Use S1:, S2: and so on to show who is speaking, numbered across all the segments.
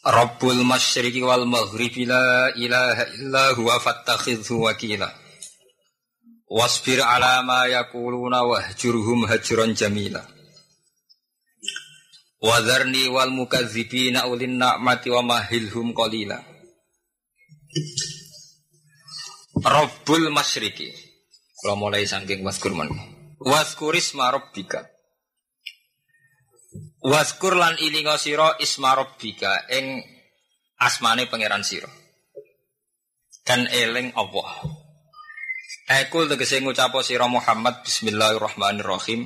S1: Rabbul masyriqi wal maghribi la ilaha illa huwa fattakhidhu wakila. Wasbir ala ma yakuluna wahjurhum hajran jamila. Wadharni wal mukadzibina ulin na'mati wa mahilhum qalila. Rabbul masyriqi. Kalau mulai saking waskur man. Waskuris ma rabbika. Waskur lan ilinga sira isma rabbika ing asmane pangeran sira. Dan eling Allah. Aku tegese ngucap sira Muhammad bismillahirrahmanirrahim.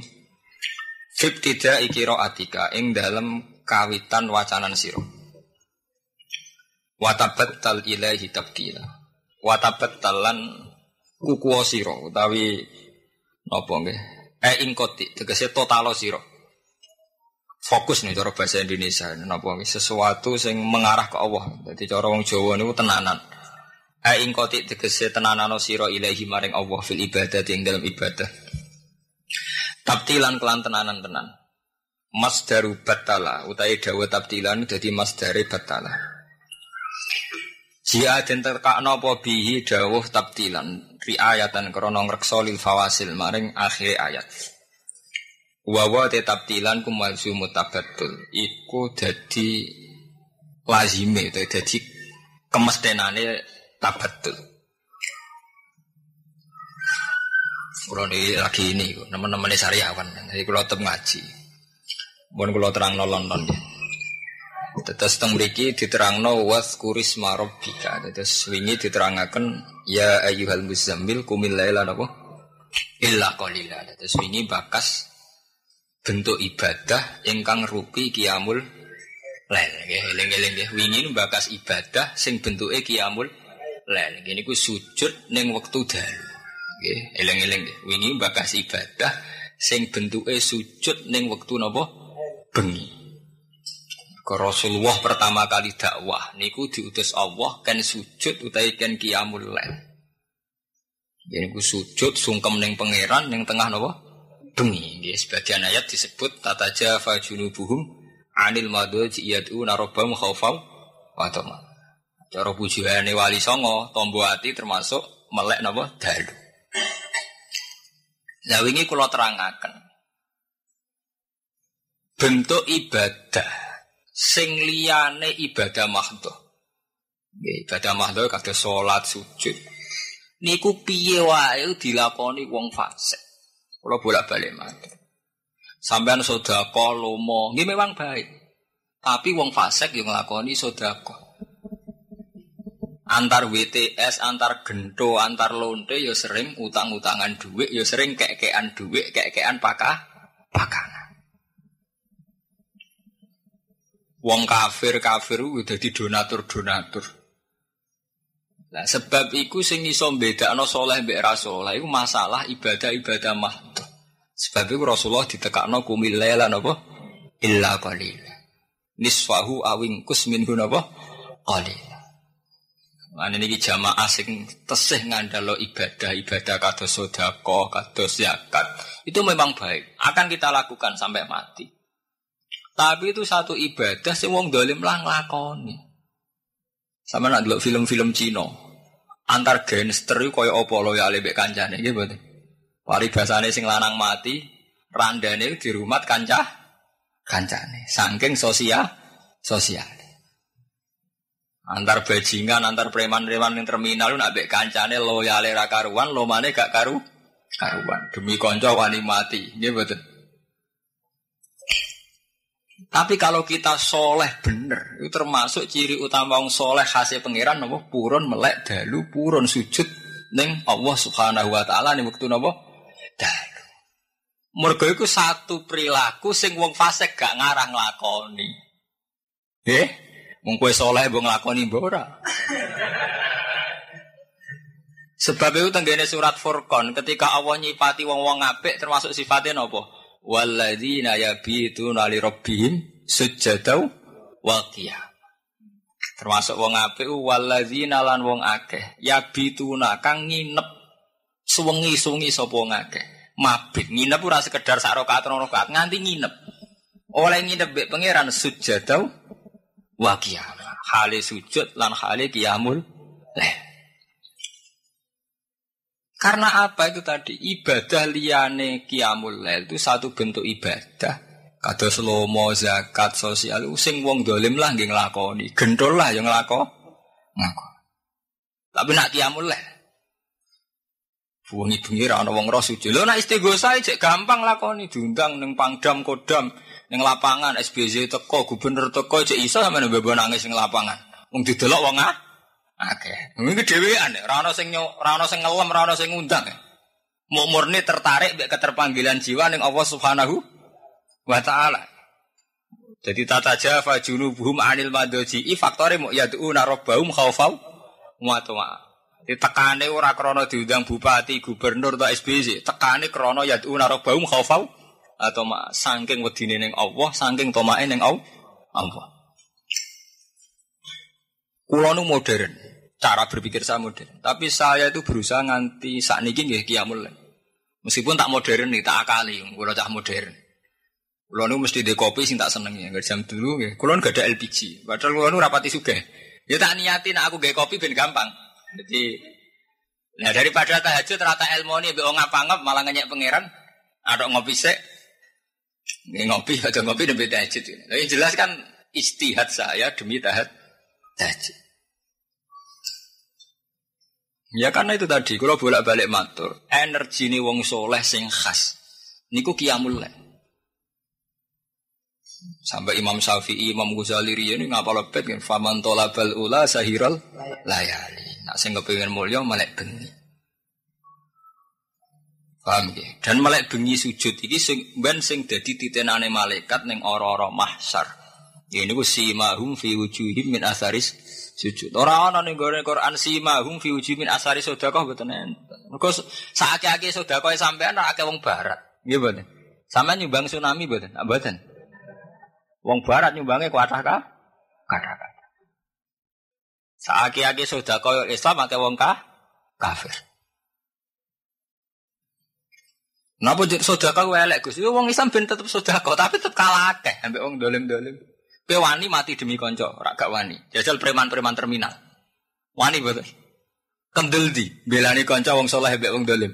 S1: Fibtida atika ing dalem kawitan wacanan sira. Watabattal ilahi tabdila. Watabattal lan kukuwa sira utawi napa nggih? Eh ing koti tegese totalo sira fokus nih cara bahasa Indonesia napa sesuatu sing mengarah ke Allah. Jadi cara wong Jawa niku tenanan. Aing koti tegese tenanano sira ilahi maring Allah fil ibadah ing dalam ibadah. Tabtilan kelan tenanan tenan. Mas daru batala utai dawa tabtilan dadi mas dari batala. Jia den terkakno apa bihi dawuh tabtilan riayatan krana ngreksa lil fawasil maring akhir ayat. Wawa tetap tilan kumalsu mutabatul Iku jadi lazime Jadi kemestinane tabatul Kalau ini lagi ini Teman-teman ini sariawan Jadi kalau tetap ngaji Mohon kalau terang no London Terus teng mriki diterangno was kuris marobika. Terus wingi diterangaken ya ayyuhal muzammil kumil laila napa? Illa qalila. Terus wingi bakas bentuk ibadah ingkang rupi kiamul lail nggih eling-eling wingi bakas ibadah sing bentuke kiamul lail niku sujud ning wektu dalu. Nggih eling-eling nggih. Wingi bakas ibadah sing bentuke sujud ning wektu napa? Bengi. Ke Rasulullah pertama kali dakwah niku diutus Allah kan sujud utawi kan kiamul lail Jadi ku sujud sungkem neng pangeran neng tengah napa bengi. Nggih, sebagian ayat disebut tata jafa junubuhum anil madhaji yad'una rabbahum khaufan wa tama. Cara pujiane wali songo, tombo ati termasuk melek napa dalu. Lah wingi kula terangaken. Bentuk ibadah sing liyane ibadah. Nggih, ibadah mahdhah kados salat, sujud. Niku piye wae dilakoni wong fasik. Kalau bolak-balik mati. Sampean sodako, lomo, ini memang baik. Tapi wong fasek yang ngelakoni sodako. Antar WTS, antar gento, antar lonte, ya sering utang-utangan duit, ya sering kek-kekan duit, kek-kekan pakah, pakanan. Wong kafir kafir udah di donatur donatur. Nah, sebab iku sing iso mbedakno saleh mbek ra saleh iku masalah ibadah-ibadah mahdhah. Sebab iku Rasulullah ditekakno kumil laila napa? Illa qalil. Nisfahu awing kus minhu napa? Qalil. Lan niki jamaah sing tesih ngandalo ibadah-ibadah kados sedekah, kados zakat. Itu memang baik, akan kita lakukan sampai mati. Tapi itu satu ibadah sing wong dolim lah nglakoni. Sama nak delok film-film Cina antar gangster itu kaya apa lo ya lebek kancane gitu berarti. Paribasane sing lanang mati, randane di rumah kancah kancane. Saking sosial sosial. Antar bajingan, antar preman-preman yang terminal nak bek kancane loyale ra karuan, lo mana gak karu karuan. Demi konco wani mati, betul. Tapi kalau kita soleh bener, itu termasuk ciri utama orang soleh hasil pangeran nopo purun melek dalu purun sujud neng Allah Subhanahu Wa Taala nih waktu nopo dalu. Mergo itu satu perilaku sing wong fasik gak ngarang lakoni. Eh, Wong kowe saleh mbok nglakoni mbok ora. Sebab itu tenggene surat Furqan ketika Allah nyipati wong-wong apik termasuk sifatnya napa? Walladzina yabituna li rabbihim sujadau wa Termasuk wong apik walladzina lan wong akeh yabituna kang nginep suwengi-suwengi sapa wong akeh. Mabit nginep ora sekedar sak rakaat rakaat nganti nginep. Oleh nginep mbek pangeran sujadau wa qiyamah. Hale sujud lan hale qiyamul leh. Karena apa itu tadi? Ibadah liane kiamul lail itu satu bentuk ibadah. Kata slomo, zakat, sosial, sing wong dolim lah nggih nglakoni. Gendol lah yang nglako. Ngako. Tapi nak kiamul lail. Bungi-bungi ra ana wong roh suci. Lho nak istighosa cek gampang lakoni diundang ning Pangdam Kodam ning lapangan SBZ teko gubernur teko cek iso sampeyan mbebo nangis ning lapangan. Wong didelok wong ah Oke, Iki dhewean, ora ana sing ora ana sing ngelem, ora ana sing ngundang. Mau murni tertarik mbek keterpanggilan jiwa ning Allah Subhanahu wa taala. Jadi tata jafa junubuhum anil madoji faktore mau yad'una rabbahum khaufau wa tama. Ditekane ora krana diundang bupati, gubernur atau SBC, tekane krana yad'una rabbahum khaufau atau mak saking wedine ning Allah, saking tomae ning Allah. Kulo nu modern, cara berpikir saya modern. Tapi saya itu berusaha nganti saat ini nggih kiamul. Meskipun tak modern nih, tak akali, kulo cah modern. Kulo nu mesti di kopi sing tak seneng ya, jam dulu nggih. Kulo gak ada LPG, padahal kulo nu rapati sugih. Ya tak niatin aku gak kopi ben gampang. Jadi Nah daripada tahajud rata ilmu ini be ngapa ngap malah ngenyek pangeran, ada ngopi sek, ngopi ada ngopi demi tahajud. Tapi jelas kan istihad saya demi tahajud. Tahajud. Ya karena itu tadi, kalau bolak-balik matur, energi ini wong soleh sing khas. Niku kiamul Sampai Imam Syafi'i, Imam Ghazali ini ngapa lepet kan faman tolabal ula sahiral layali. Nak sing kepengin mulya melek bengi. Paham ya? Dan melek bengi sujud iki sing ben sing dadi titenane malaikat ning ora-ora mahsyar. Ya niku simahum fi wujuhim min asaris sujud. Ora ana ning gone Quran simahum fi wujuhim min asaris sedekah mboten enten. Mergo sakake sedekah sampean ora akeh wong barat. Nggih mboten. Sampeyan nyumbang tsunami mboten? Mboten. Wong barat nyumbange kuatah kah? Kathah kathah. Saaki-aki sedekah Islam akeh wong kah? Kafir. Napa jadi sedekah elek Gus? Wong Islam ben tetep sedekah, tapi tetep kalah akeh ambek wong dolim-dolim. Kowe wani mati demi kanca, ora gak wani. Jajal preman-preman terminal. Wani betul. Kendel di belani kanca wong saleh mbek wong dolim.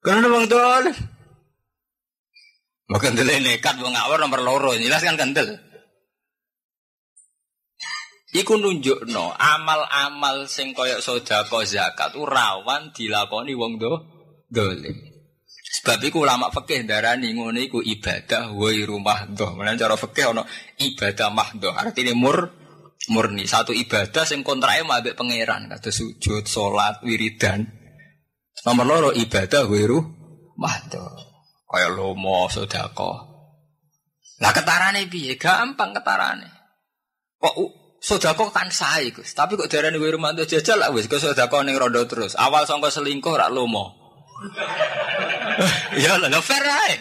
S1: Karena wong dolim. Mau kendel nekat wong ngawur nomor loro, jelas kan kendel. Iku nunjuk no amal-amal sing koyok sedekah zakat rawan dilakoni wong do dolim. Sebab itu ulama fikih darani ngono iku ibadah wa rumah doh. Mana cara fikih ono ibadah mahdoh. Artinya mur murni satu ibadah sing kontrake mbek pangeran kata sujud, salat, wiridan. Nomor loro ibadah wa rumah doh. Kaya lomo sedekah. Lah ketarane piye? Gampang ketarane. Kok sedekah sae, Gus. Tapi kok darani wa rumah doh jajal lah wis kok sedekah ning rondo terus. Awal sangka selingkuh rak lomo. Ya lah, fair ae.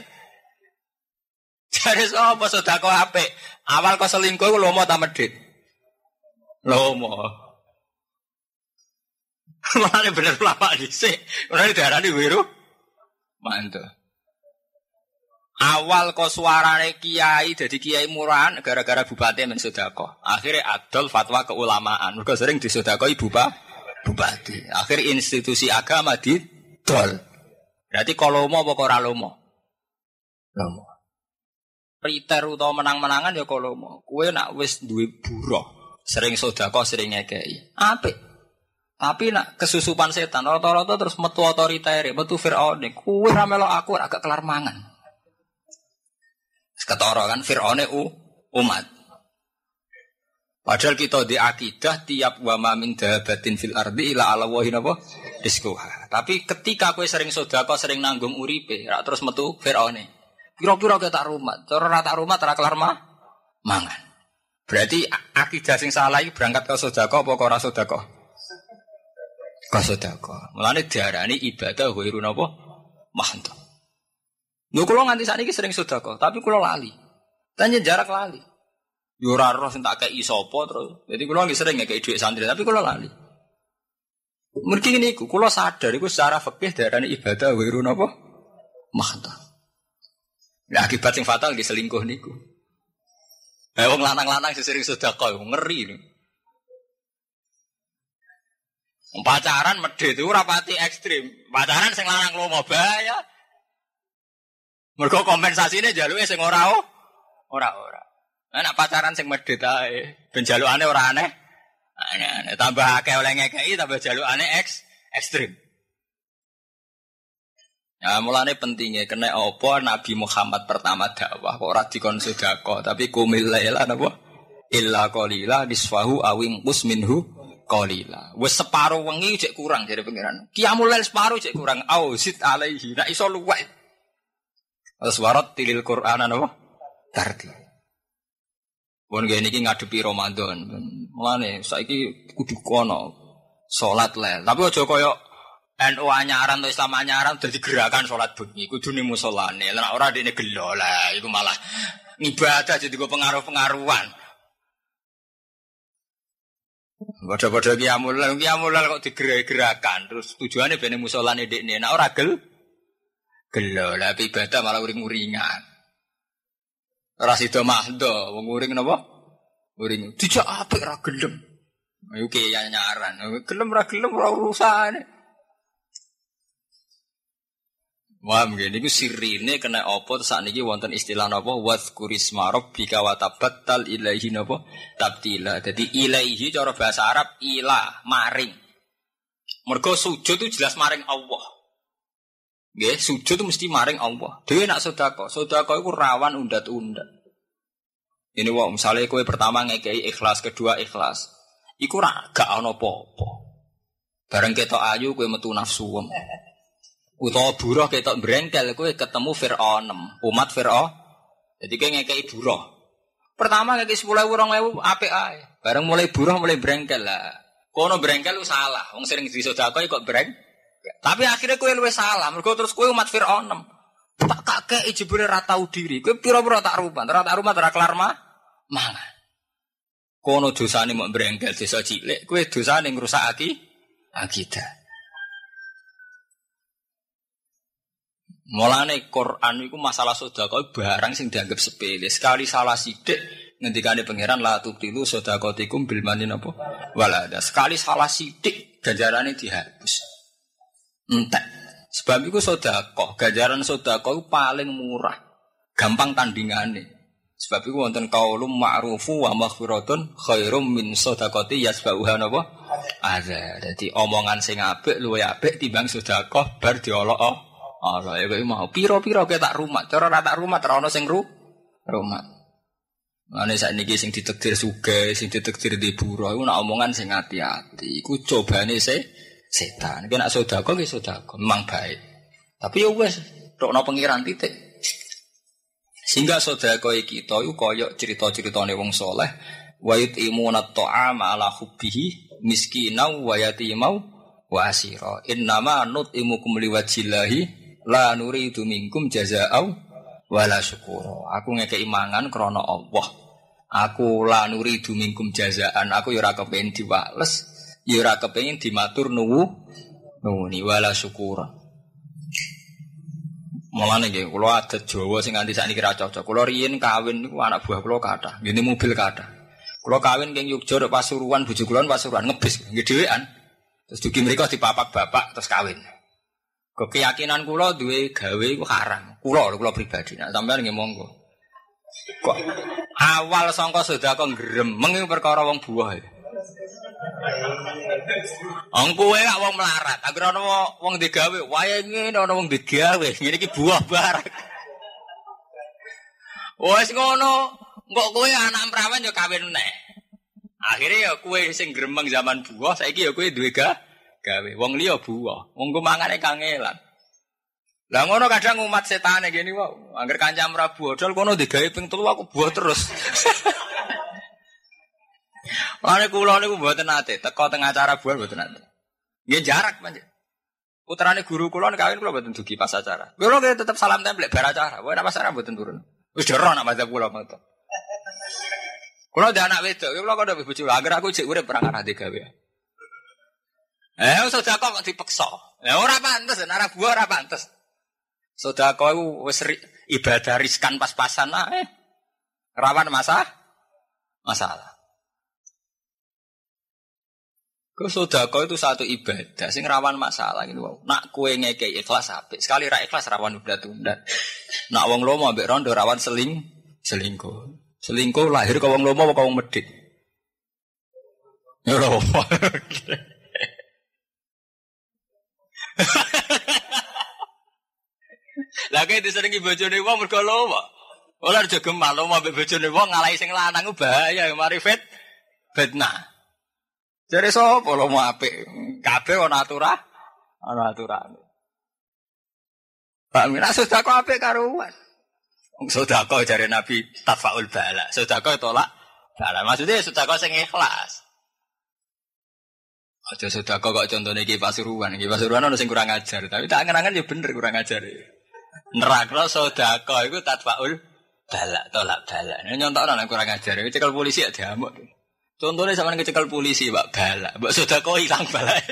S1: Jadi apa sedekah apik? Awal kau selingkuh lo mau tak medit. Lomo. Mana bener sini. Mana darah di wiru. Mantu. Awal kau suarane kiai jadi kiai murahan gara-gara bupati men sedekah. Akhirnya adol fatwa keulamaan. Mereka sering disodakoi bupa bupati. Akhir institusi agama di dol. Berarti kalau mau apa ora lomo? Lomo. Riter utawa menang-menangan ya kalau mau. Kue nak wis duwe buruh, sering sodako, sering ngekei. Apik. Tapi nak kesusupan setan, rata-rata terus metu otoriter, metu Fir'aun. Kue ramelo aku agak kelar mangan. Ketara kan Fir'aun u umat. Padahal kita di akidah tiap wa min dabatin fil ardi ila ala wahin apa rizquha. Tapi ketika kue sering sodako sering nanggung uripe, terus metu Firaune. Kira-kira kita rumah, cara rata rumah tera kelar mah mangan. Berarti akidah sing salah iki berangkat ke sedekah apa ke ora sedekah? Ke sedekah. Mulane diarani ibadah ghairu napa? Mahdoh. Lho kula nganti sakniki sering sedekah, tapi kula lali. Tanya jarak lali. Yo ora roh tak kei sapa terus. Jadi kula nggih sering ngekei dhuwit santri, tapi kula lali. Mergi ini ku, kula sadar iku secara fikih darane ibadah ghairu napa? Mahdoh. Nah, akibat sing fatal di selingkuh niku. Eh wong lanang-lanang sering sedekah ngeri nih. Pacaran medhe itu rapati ekstrim. Pacaran sing lanang lomo bahaya. Mergo kompensasine jaluke sing ora oh. Ora ora. Nah, pacaran sing medhe ae. Ben jalukane ora aneh. Aneh-aneh. Tambah akeh oleh ngekeki tambah jalukane eks ekstrim. Ya mulane pentingnya kena apa Nabi Muhammad pertama dakwah kok ora dikon sedekah tapi kumil laila napa illa qalila nisfahu awing minhu qalila. Wis separo wengi cek kurang dari pangeran. Qiyamul lail separo cek kurang. Au sit alaihi. Nak iso luwek. Terus warat tilil Qur'an napa? Tarti. Pun gini iki ngadepi Ramadan. Mulane saiki kudu kono salat lel. Tapi aja koyo NU anyaran atau Islam anyaran jadi gerakan sholat bengi kudu nih musolane lah orang ini gelo lah itu malah ibadah jadi gue pengaruh pengaruhan Pada-pada kiamulal, kiamulal kok digerak-gerakan, terus tujuannya bener musolane nih, nah orang gel, gelo lah, ibadah malah uring-uringan. Rasido mahdo, wong uring napa? Uring, dijak apa ra gelem. Ayo kayak nyaran, gelem ra gelem ora. Wah, mungkin ini sirine kena opo saat ini wonten istilah nopo wadkurisma rabbika wa tabattal ilaihi nopo tabtila. Jadi ilaihi cara bahasa Arab ilah maring. Mergo sujud itu jelas maring Allah. Nggih, sujud mesti maring Allah. Dhewe nak sedekah, sedekah iku rawan undat-undat. Ini wong misalnya kowe pertama ngekei ikhlas, kedua ikhlas. Iku ra gak ana apa-apa. Bareng ketok ayu kowe metu nafsu utawa buruh ketok brengkel kowe ketemu Firaun umat Firaun jadi kayak ngekei buruh pertama ngekei sepuluh ewu orang ewu apik ae bareng mulai buruh mulai brengkel lah kono brengkel lu salah wong sering disodakoi kok breng tapi akhirnya kowe luwe salah mergo terus kowe umat Firaun tak kakek jebule ra diri kowe pira-pira tak rumah ora tak rumah ora kelar mah mangan kono dosane mau brengkel desa cilik kowe dosane ngrusak aki akidah Mulane Quran itu masalah sedekah barang sing dianggap sepele. Sekali salah sidik ngendikane pangeran la tubtilu sedekatikum bil manin apa? Walada. Sekali salah sidik ganjarane dihapus. Entek. Sebab itu sedekah, ganjaran sedekah itu paling murah. Gampang tandingane. Sebab itu wonten kaulum ma'rufu wa maghfiratun khairum min sedekati yasbauha napa? Ada. Jadi omongan sing apik luwih apik timbang sedekah bar diolok Allah ya kayak mau piro-piro kayak tak rumah, cara rata rumah terono sing ru rumah. Mana saat ini sing ditektir suge, sing ditektir di buro, itu nak omongan sing hati-hati. Iku coba nih se setan. Kena sodako, kena sodako, memang baik. Tapi ya wes, dok no pengiran titik. Sehingga sodako kita itu koyok cerita-cerita nih wong soleh. Wayut imunat to'ama ala hubbihi miskinau wa asira. Innama nut imukum liwajillahi La nuri itu minkum jaza'au wala syukur. Aku ngekei mangan krono Allah. Aku la nuri itu minkum jazaan. Aku yura kepengen diwales. Yura kepengen dimatur nuwu. Nuwuni wala syukur. Mulane nggih, kula adat Jawa sing nganti sakniki ra cocok. Kula riyen kawin niku anak buah kula kathah. Ngene mobil kathah. Kula kawin king Yogya Pasuruan, bojo kula Pasuruan ngebis nggih dhewean. Terus dugi mriku dipapak bapak terus kawin. Keyakinan kula duwe gawe iku haram. Kula kula pribadi. Nah, sampean nggih monggo. Kok awal sangka sedekah gremeng iku perkara wong buah. Wong kowe gak wong melarat. Agar ana wong digawe, wae ngene ana wong digawe. Ngene iki buah barang. Wes ngono, kok kowe anak perawan yo kawin neh. Akhirnya ya kue sing gremeng zaman buah, saiki ya kue duwe gawe. Wong liya buah, wong ku mangane kangelan. Lah ngono kadang umat setane gini wae. Angger kancam ra buah, dol kono digawe ping telu aku buah terus. Ane kula niku mboten nate, teko tengah acara bulan mboten nate. Nggih jarak pancen. Putrane guru kula kawin kula mboten dugi pas acara. Kula tetep salam tempel bar acara. Wae pas acara mboten turun. Wis jero nak madzhab kula ngoten. Kula ada anak wedok, kula kok ndek bojo. Agar aku cek urip perang arah gawe. Eh, sedekah kok dipeksa. Ya ora pantes, ora buah ora pantes. Sedekah iku wis ibadah riskan pas-pasan ae. Rawan masalah. Masalah. Ke sodako itu satu ibadah sing rawan masalah gitu. Nak kue ngeke ikhlas apik. Sekali ra ikhlas rawan udah tunda. Nak wong lomo ambek rondo rawan seling selingkuh. Selingkuh lahir ke wong lomo apa wong medit? Ya lomo. Lah kayak disenengi bojone wong mergo lomo. Ora aja gemal lomo ambek bojone wong ngalahi sing lanang bahaya mari fit fitnah. Jare sapa lomo apik? Kabeh ana aturan, ana aturan. Pak Mina sudah kok apik karuan. Sodako dari Nabi tafaul bala. Sodako tolak bala. Maksudnya sodako sing ikhlas. Aja sodako kok contohnya ki pasuruan. Pasuruan ada sing kurang ajar. Tapi tak angen-angen ya bener kurang ajar. Nerakno sodako itu tafaul bala. Tolak bala. Ini nyontok orang kurang ajar. Ini cekal polisi ya diamuk. Contohnya sama ngecekal polisi, Pak Bala. Mbak Sodako hilang bala.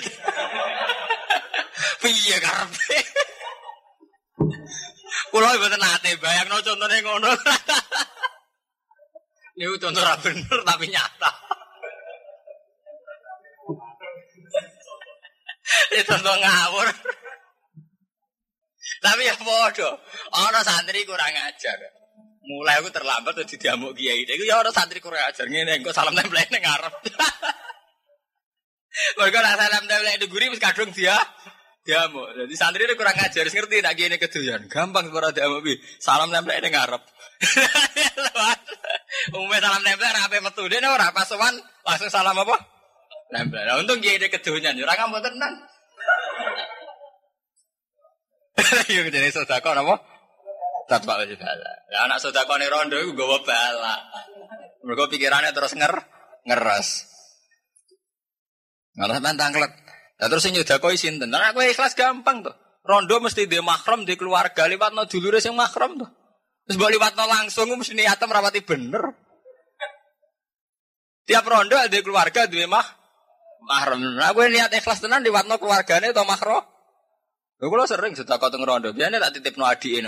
S1: Piye karpe? Kulo mboten nate bayangno contone ngono. Niku contoh ra bener tapi nyata. Itu contoh ngawur. Tapi ya bodoh. Orang santri kurang ajar. Mulai aku terlambat tuh diamuk kiai. Iku ya orang santri kurang ajar. Ngene engko salam tempel ning ngarep. Mereka nak salam tempel di guri wis kadung dia diamuk. Jadi santri ini kurang ajar, ngerti nak gini keduyan. Gampang kalau diamuk bi. Salam nempel ini ngarep. Umumnya salam nempel apa metu dia ora pas sowan langsung salam apa? Nempel. Nah, untung gini keduyan, ora kamu tenang. Yuk jadi sodako apa? Tatwa wajib bala. Ya anak sodako nih rondo itu gawa bala. Mereka pikirannya terus nger. Nggak tantang klet. Nah terus sing nyodakoi sinten. Nah aku ikhlas gampang tuh. Rondo mesti di mahram di keluarga liwat no dulure sing mahram tuh. Terus boleh liwat no langsung mesti niatnya merawati bener. Tiap rondo ada keluarga di mah mahram. Nah gue niat ikhlas tenan liwat no keluarganya atau mahram. Gue kalau sering kau rondo. Biasanya tak titip no adi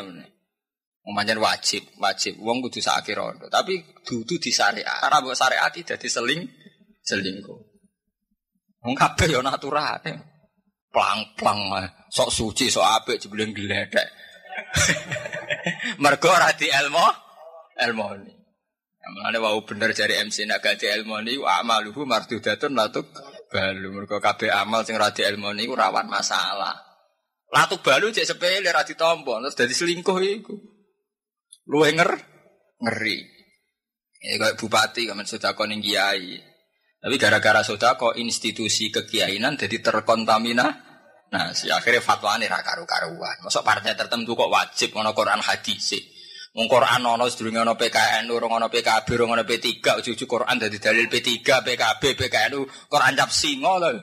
S1: ini. Memanjan wajib, wajib. Wong kudu sakit rondo. Tapi dudu di syariat. Karena buat syariat tidak diseling, selingkuh. Wong kabeh ya naturane. Plang-plang. Sok suci, sok apik jebule gledek. Mergo ora di ilmu, ilmu ini. Mulane wau bener jari MC nak gak di ilmu ini, amaluhu mardudatun latuk balu. Mergo kabeh amal sing ora di ilmu ini rawan masalah. Latuk balu cek sepele ora ditampa, terus dadi selingkuh iku. Luwe nger ngeri. Ini kayak bupati, kamen sodako ning kiai. Tapi gara-gara sodako institusi kekiainan jadi terkontamina. Nah, si akhirnya fatwa ini karu-karuan. Masuk partai tertentu kok wajib ngono Quran hadis sih. Wong Quran ono sedurunge ono PKN, urung ono PKB, urung ono P3, ujug Quran dadi dalil P3, PKB, PKN, Quran cap singo lho.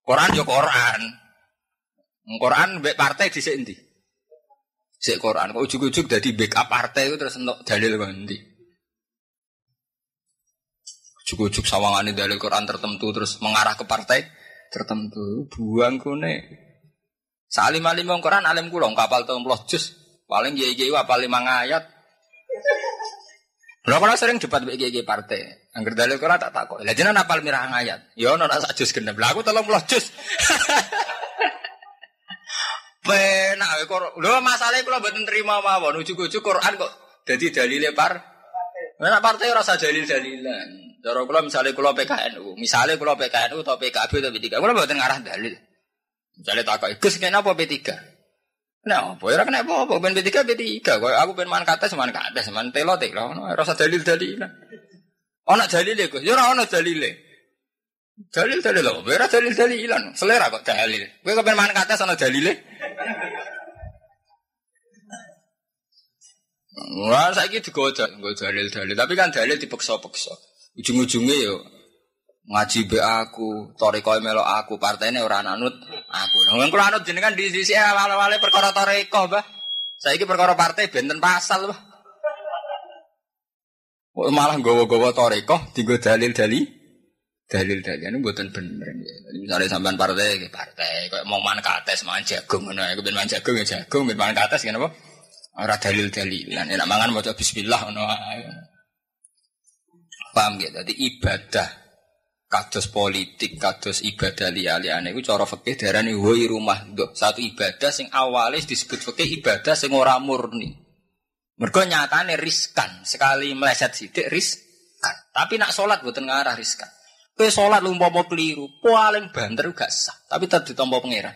S1: Quran yo Quran. Quran mbek partai dhisik endi? Sik Quran kok ujug-ujug dadi backup partai itu terus entuk dalil kok endi? Ujug-ujug sawangane dalil Quran tertentu terus mengarah ke partai tertentu. Buang kune. Salim alim wong Quran alim kula kapal 30 juz. Paling kiai-kiai apal 5 ayat. Lha kalau sering debat mbek kiai partai. Angger dalil Quran tak takok. Lah jenengan apal mirah ayat. Ya ono sak juz genep. Lah aku 30 juz. Penak kok. Lho masalahe kula mboten terima mawon. Ujug-ujug Quran kok dadi dalile par. Nek partai ora usah dalil-dalilan. Cara kula misalnya kula PKNU, misalnya kula PKNU atau PKB atau P3, kula mboten ngarah dalil. Misalnya takok, "Gus kenapa P3?" Nah, apa ora kena apa-apa ben P3 P3. Kok aku ben man kata seman kata seman telo telo. Ora usah dalil-dalilan. Ana dalile Gus, ya ora ana dalile. Dalil dalil lho, ora dalil dalilan. Selera kok dalil. Kowe kepen man kata ana dalile. Wah, saya gitu gue dalil dalil. Tapi kan dalil dipeksa-peksa. Ujung-ujungnya yo ngaji be aku, toriko melo aku, partainya orang anut aku. Nah, kalau anut jenengan di sisi awal-awalnya perkara toriko, bah. Saya ini perkara partai benten pasal, bah. Malah gowo-gowo toriko, tiga dalil-dalil dalil-dalil ini buatan bener. Misalnya sampean partai, partai, kayak mau man kates, man jagung, mana ya, ben man jagung ya jagung, ben man kates, kenapa? Orang dalil-dalilan, enak mangan mau Bismillah, no. Paham gitu? Jadi ibadah kados politik, kados ibadah liya-liyane iku cara fikih darani woi rumah do. Satu ibadah sing awalnya disebut fikih ibadah sing ora murni. Mergo nyatane riskan, sekali meleset sithik riskan. Tapi nak salat mboten ngarah riskan. Kowe salat umpama keliru, paling banter gak sah, tapi tetep ditampa pangeran.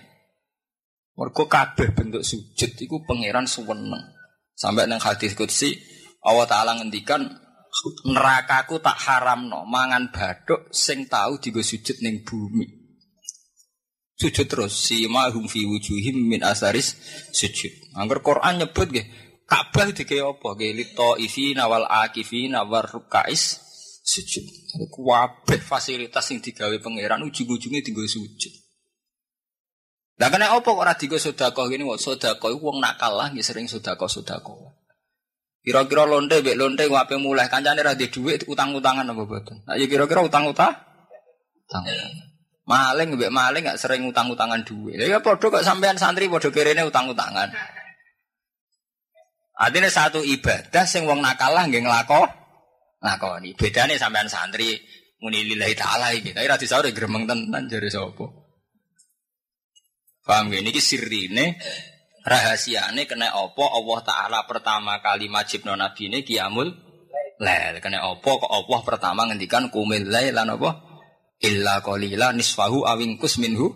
S1: Mergo kabeh bentuk sujud iku pangeran suweneng. Sampai nang hadis qudsi Allah taala ngendikan nerakaku tak haram no mangan baduk sing tahu digo sujud ning bumi. Sujud terus si mahum fi wujuhim min asaris sujud. Angger Quran nyebut nggih Ka'bah dike apa? Nggih lito ifina wal akifina war rukais sujud. Kabeh fasilitas yang digawe pangeran ujung-ujungnya tinggal sujud. Lah kena apa kok ora digo sedekah ngene kok sedekah wong nakal lah nggih sering sedekah sedekah. Kira-kira lonte mbek lonte ngape mulai kancane ra di dhuwit utang-utangan apa boten. Nah ya kira-kira utang-utang. Utang. Maling mbek maling gak sering utang-utangan duit. Ya padha kok sampean santri padha kerene utang-utangan. Artinya satu ibadah sing wong nakal lah nggih nglakoni lakoni. Bedane sampean santri muni lillahi taala iki. Tapi ra disaure gremeng tenan jare sapa. Paham gak? Ini sirine rahasiane kena opo Allah Taala pertama kali majibno nabi ini kiamul lel kena opo kok Allah pertama ngendikan kumil lan opo illa qalila nisfahu awingkus minhu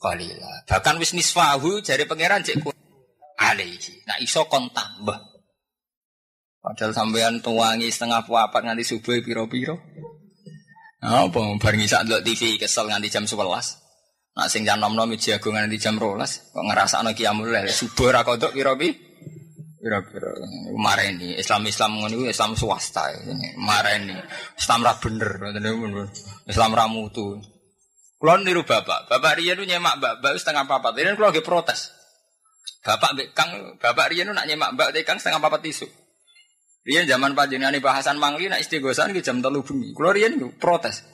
S1: qalila bahkan wis nisfahu jari pangeran cek alaihi nah iso kon tambah Padahal sampean tuangi setengah puapat nganti subuh piro-piro. Apa bareng isak ndelok TV kesel nganti jam 11. Nak sing jam 6 nom jago nganti jam 12. Kok ngrasakno qiyamul lail subuh ra kodok piro-piro. Piro-piro. Mareni Islam-Islam ngono iku Islam swasta. Mareni Islam ra bener. Islam ra mutu. Kulo niru bapak. Bapak riyen nyemak mbak-mbak setengah papat. Riyen kulo nggih protes. Bapak mbek Kang, bapak riyen nak nyemak mbak Kang setengah papat isu. Rian zaman panjenengan bahasan mangli nak istighosan ke jam telu bengi. Kulo rian protes.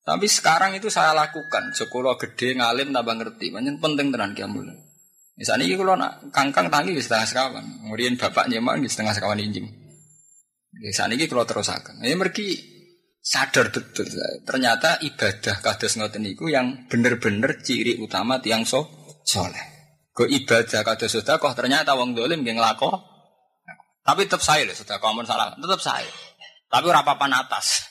S1: Tapi sekarang itu saya lakukan. Sekolah gede ngalim tambah ngerti. Banyak penting tenan kiamul. Misalnya ini kalau nak kangkang tangi di setengah sekawan. Kemudian bapak nyemak di setengah sekawan injing. Misalnya ini kalau terus akan. Ini mereka sadar betul. Ternyata ibadah kados ngoten niku yang bener-bener ciri utama tiang so soleh. Ke ibadah kados kok ternyata wong dolim yang ngelako tapi tetap saya loh, sudah kamu salah, tetap saya. Tapi papan atas.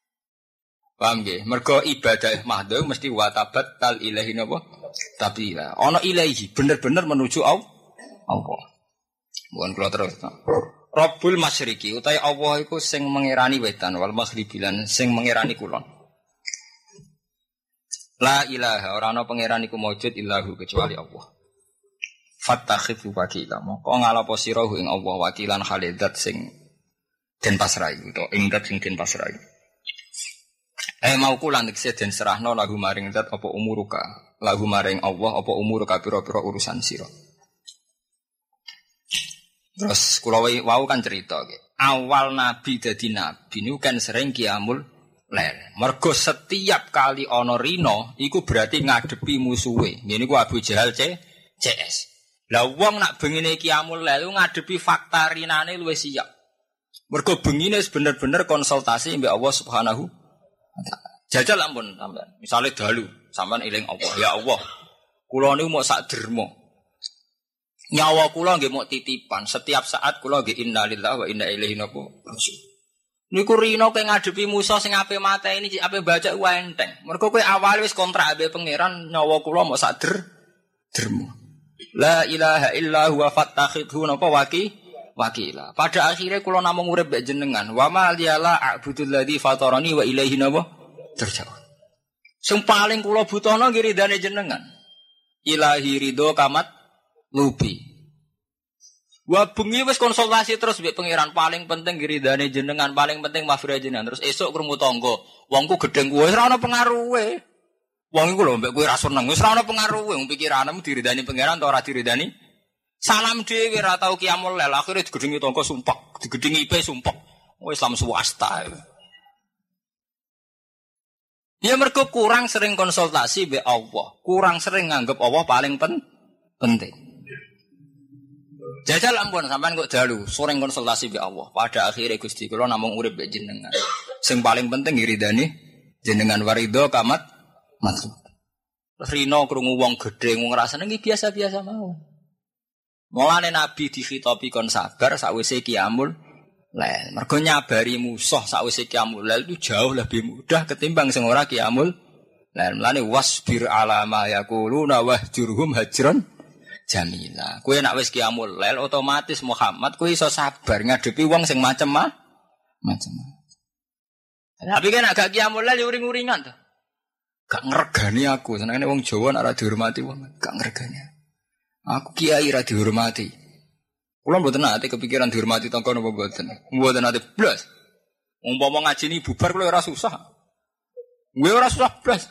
S1: Paham gak? Mergo ibadah mahdoh mesti watabat tal ilahi napa? Tapi lah, ono ilahi bener-bener menuju Allah. Allah. Bukan kalau terus. Rabbul Masyriki utai Allah iku sing mengirani wetan wal maghribi lan sing mengirani kulon. La ilaha ora ana pangeran iku maujud illahu kecuali Allah. Fattakhidhu wakila. Moko ngalapo sira ing Allah wakilan khalidat sing den pasrai utawa ing dat sing den pasrai. Eh mau kula nekse den serahno lagu maring dat apa umuruka. Lagu maring Allah apa umuruka pira-pira urusan sira. Terus kula wau kan cerita Awal nabi dadi nabi niku kan sering kiamul lel. Mergo setiap kali ana rino iku berarti ngadepi musuhe. Ngene ku Abu Jahal C CS. Lah wong nak bengine kiamul lalu ngadepi fakta rinane luwe siap. Mergo bengine bener-bener konsultasi mbek Allah Subhanahu Jajal ampun sampean. Misale dalu, sampean eling Allah, ya Allah. Kula niku mau sak derma. Nyawa kula nggih mau titipan. Setiap saat kula nggih innalillahi wa inna ilaihi raji'un. Niku rino kowe ngadepi Musa sing ape mata ini ape baca ku enteng. Mergo kowe awal wis kontrak abe pangeran nyawa kula mau sak der. La ilaha illa huwa fattakhidhu napa waki wakila. Pada akhirnya kula namung urip mbek jenengan. Wa ma liyala a'budul ladzi fatarani wa ilaihi napa terjauh. Sing paling kula butuhno nggih ridane jenengan. Ilahi ridho kamat lubi. Wah bengi wis konsultasi terus mbek pangeran paling penting giridane jenengan paling penting mafira jenengan terus esuk krungu tangga wongku gedeng kuwe ora ana pengaruhe. Wong iku lho mbek kowe ra seneng wis ora ana pengaruhe wong pikiranmu diridani pangeran ta ora diridani. Salam dhewe ora tau kiamul lel akhire digedhengi tangga sumpek, digedhengi IP sumpek. Wis Islam swasta. Ya mergo kurang sering konsultasi be Allah, kurang sering nganggep Allah paling pen penting. Jajal ampun sampean kok dalu, sering konsultasi be Allah. Pada akhirnya Gusti kula namung urip be jenengan. Sing paling penting ngiridani jenengan warido kamat maksud. Rino krungu wong gedhe ngrasane iki biasa-biasa mau. Mulane Nabi dikhitopi kon sabar sakwise kiamul lail. Mergo nyabari musuh sakwise kiamul lail itu jauh lebih mudah ketimbang sing ora kiamul lail. Mulane wasbir ala ma yaquluna wahjurhum hajran jamila. Kue nak wis kiamul lel otomatis Muhammad kue iso sabar ngadepi wong sing macem mah macem. Tapi kan agak kiamul lel ya uring-uringan tuh. Gak ngergani aku, senengane wong Jawa nak dihormati wong, gak ngergani. Aku kiai ra dihormati. Kulo mboten nate kepikiran dihormati tangga napa mboten. Mboten nate blas. Umpama ngaji ini bubar kulo ora susah. Gue ora susah blas.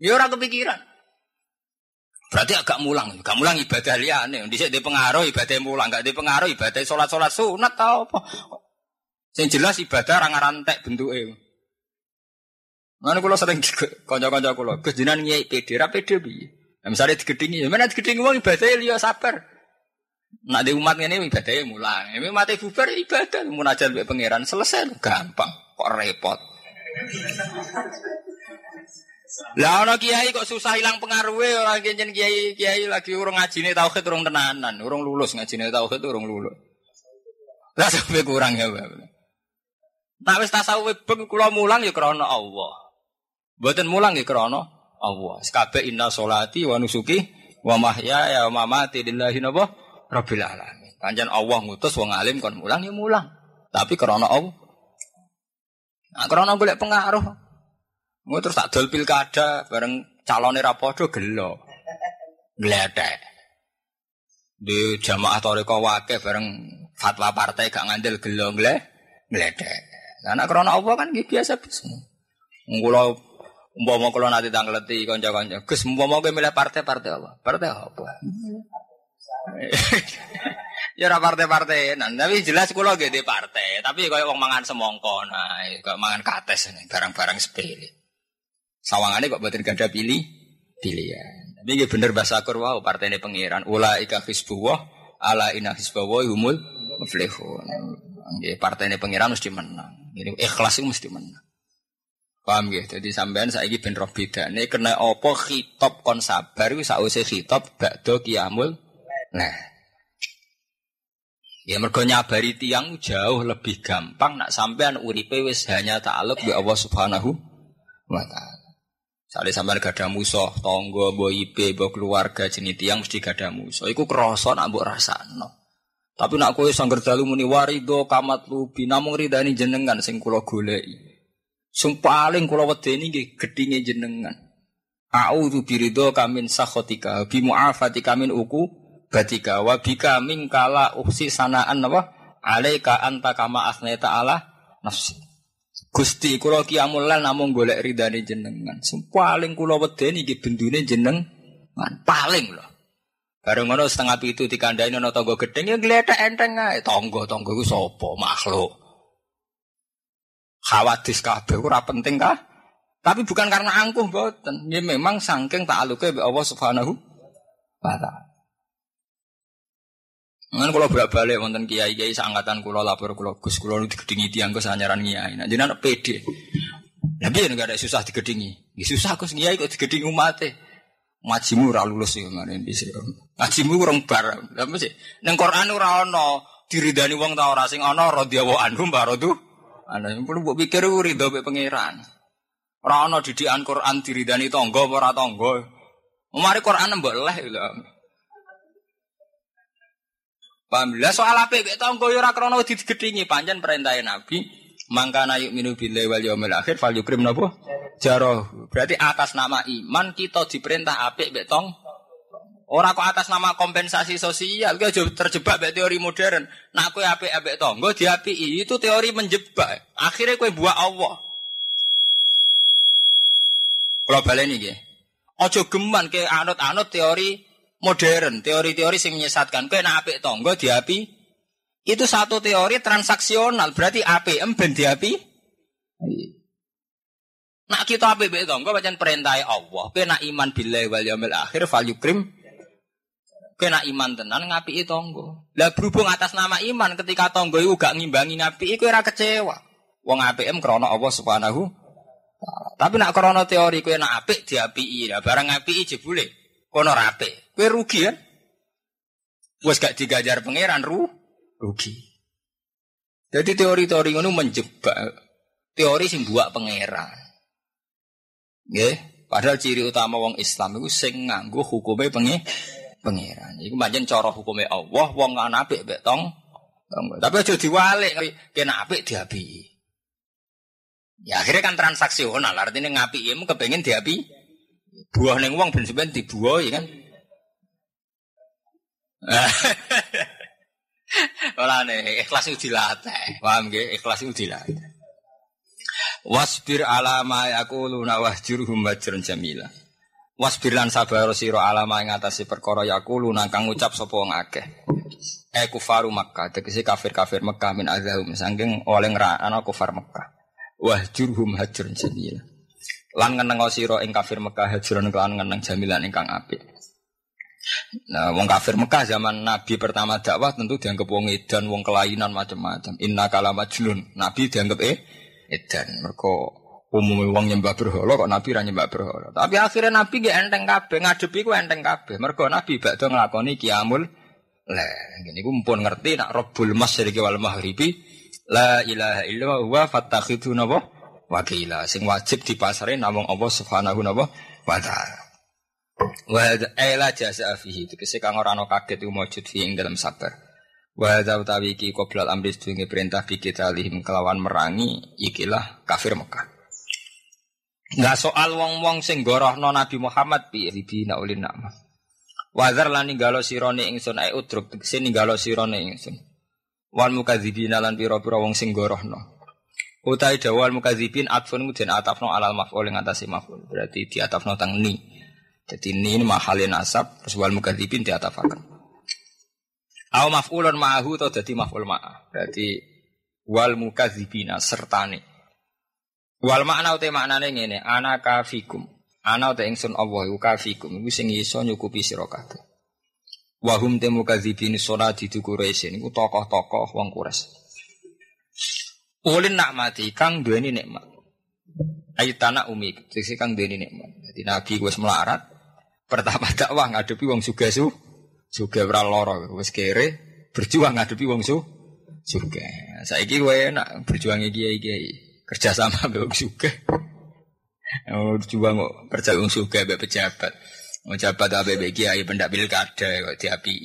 S1: Ya ora kepikiran. Berarti agak mulang, agak mulang ibadah liane. Di sini pengaruh ibadah mulang, gak di pengaruh ibadah sholat sunat tau apa. Yang jelas ibadah orang rantek bentuknya. Mana kulo sering konco-konco kulo, kejinan nyai pede, ra pede bi. Misalnya digedingi, ya mana digedingi uang ibadah liya sabar. Nak di umat ini ibadahnya mulang. Ini mati bubar ibadah, munajat be pangeran selesai, gampang. Kok repot. Lah ana kiai kok susah hilang pengaruhe ora kenjen kiai kiai lagi urung ngajine tauhid urung tenanan, urung lulus ngajine tauhid urung lulus. Lah sampe kurang ya. Nah wis tasawuf kula mulang ya krana Allah. Mboten mulang ya krana Allah. Kabeh inna sholati wa nusuki wa mahyaya wa mamati lillahi napa rabbil alamin. Panjen Allah ngutus wong alim kon mulang ya mulang. Tapi krana Allah. Nah, krana golek pengaruh. Mau terus tak dol pilkada bareng calonnya rapodo gelo. Gledek. Di jamaah toriko wake bareng fatwa partai gak ngandel gelo gledek. Karena krona Allah kan biasa biasa. Ngulo umpama kula nanti tangleti kanca-kanca. Gus umpama kowe milih partai-partai apa? Partai apa? ya ora partai-partai, nah, tapi jelas kula nggih partai, tapi kaya wong mangan semongko, nah, kaya mangan kates barang-barang sepele. Sawangannya kok buatin ganda pilih pilihan. Tapi ini bener bahasa Akur wow partai ini pengiran. Ula ika hisbuwah ala ina hisbawa humul muflihun. Partai ini pengiran mesti menang. Ini ikhlas itu mesti menang. Paham ya? Jadi sampean saya ini ben roh beda. Ini kena opo hitop kon sabar itu sausi hitop bakdo kiamul. Nah, Ya mergo nyabari tiang jauh lebih gampang nak sampean uripe wis hanya ta'aluk bi Allah Subhanahu wa taala. Sale sampean gada musuh, tangga, mbok ipe, mbok keluarga jenis tiang mesti gada musuh. Iku krasa nak rasakno. Tapi nak kowe sangger dalu muni warido kamat lubi namung ridani jenengan sing kula. Sing paling kula wedeni nggih gedhinge jenengan. A'udzu birido kamin sakhotika bi mu'afatika min uku batika wa bika kala uksi sanaan apa alaika anta kama asnaita ala nafsi. Gusti kula ki amulal namung golek ridane jenengan. Sing paling kula wedeni iki bendune jenengan. Paling lho. Bareng ngono setengah pitu dikandani ana tangga gedeng ya gletek enteng ae. Tangga-tangga iku sapa? Makhluk. Khawatis kabeh ora penting kah? Tapi bukan karena angkuh mboten. Ya memang saking ta'aluke mbek Allah Subhanahu wa taala. Ngan kalau berak balik wonten kiai kiai seangkatan kulo lapor kulo gus kulo nu digedingi tiang gus anyaran kiai. Nah jenengan pede. Nah biar nggak ada susah digedingi. Ya susah gus kiai kok digedingi umatnya. Ngajimu ora lulus ya ngene iki. Ngajimu kurang bar. Lah mesti ning Quran ora ana diridani wong ta ora sing ana radhiyallahu anhum baradu. Ana perlu mbok pikir ridho mek pangeran. Ora ana didikan Quran diridani tangga apa ora tangga. Mari Quran mbok leh lho. Paham? Soal apa mek tangga ya ora krana pancen perintah Nabi mangkana yuk minu billahi wal yaumil akhir fal yukrim napa? Jaro. Berarti atas nama iman kita diperintah apik mek tong. Orang kok atas nama kompensasi sosial, gue terjebak be teori modern. Nah, aku apik apik tonggo diapi itu teori menjebak. Akhirnya kue buat Allah. Kalau balik nih, ojo geman ke anut-anut teori modern, teori-teori sing menyesatkan. Kue nak apik tonggo diapi itu satu teori transaksional, berarti APM ben diapi. Nak kita apik tonggo baca perintah Allah. Kue nak iman billahi wal yaumil akhir fal yukrim kena iman tenan ngapi tonggo. Lah berhubung atas nama iman ketika tonggo itu gak ngimbangi ngapi iku ora kecewa. Wong APM krana Allah Subhanahu Tapi nak krana teori kowe nak apik diapiki. Lah barang apiki jebule kono ora apik. Kowe rugi kan? Wes gak digajar pangeran ru rugi. Jadi teori-teori ngono menjebak teori sing buat pangeran. Nggih, padahal ciri utama wong Islam itu sing nganggo hukume pengen pangeran. Iku pancen cara hukume Allah wong ana apik mek tong. Tapi aja diwalik kena apik diapi. Ya akhirnya kan transaksional artinya ngapi ya mu kepengen diapi. Buah neng wong ben sampean dibuah ya kan. Ora nih, ikhlas itu dilatih. Paham nggih? Ikhlas itu dilatih. Wasbir ala ma yaquluna wahjurhum wajran jamila. Wasbir lan sabar sira alama ing atase perkara yakulu nang kang ngucap sapa wong akeh. E kufaru Makkah, tegese kafir-kafir Mekah min azahum saking oleh ngrana kufar Mekah. Wahjurhum hajrun jamil. Lan ngeneng sira ing kafir Mekah hajrun kelan ngeneng jamilan ingkang apik. Nah, wong kafir Mekah zaman Nabi pertama dakwah tentu dianggap wong edan, wong kelainan macam-macam. Inna kala majnun. Nabi dianggap eh edan. Mergo umumnya wong nyembah berhala kok Nabi ra nyembah berhala. Tapi akhirnya Nabi gak enteng kabeh, ngadepi ku enteng kabeh. Mergo Nabi bakdo nglakoni kiamul la. Ngene iku mumpun ngerti nak Rabbul Masyriqi wal Maghribi la ilaha illallah wa fattakhidhu napa wakila sing wajib dipasare namung Allah Subhanahu wa taala. Wa ila jasa fihi tegese kang ora ana kaget iku maujud fi ing dalam sabar. Wa hadza utawi iki qoblal amri sedurunge perintah bi kita kelawan merangi ikilah kafir Mekah. Nggak soal wong-wong sing gorohno Nabi Muhammad bi ribina ulin nama. Wazar lan ninggalo sirone ingsun ai udruk tegese ninggalo sirone ingsun. Wal mukadzibina lan pira-pira wong sing gorohno. Utai dawal mukadzibin atfun den atafno alal maf'ul ing atase maf'ul. Berarti di atafno tang ni. Jadi ni mahalin nasab terus wal mukadzibin di atafakan. Au maf'ulun ma'ahu atau dadi maf'ul ma'ah. Berarti wal mukadzibina sertane. Wal makna ute maknane ngene, ana kafikum. Ana ute ingsun Allah iku kafikum iku sing iso nyukupi sira kabeh. Wa hum temu kadzibin salati du Quraisy niku tokoh-tokoh wong Quraisy. Ulin nikmati kang duweni nikmat. Aitana umi, sing kang duweni nikmat. Dadi nabi wis melarat pertama dakwah ngadepi wong sugih su sugih ora lara wis kere berjuang ngadepi wong su sugih. Saiki kowe enak berjuang kiai-kiai kerja sama bewong suka. Oh, coba kok kerja wong suka be pejabat. Mau jabat apa kiai pendak pilkada kok diapi.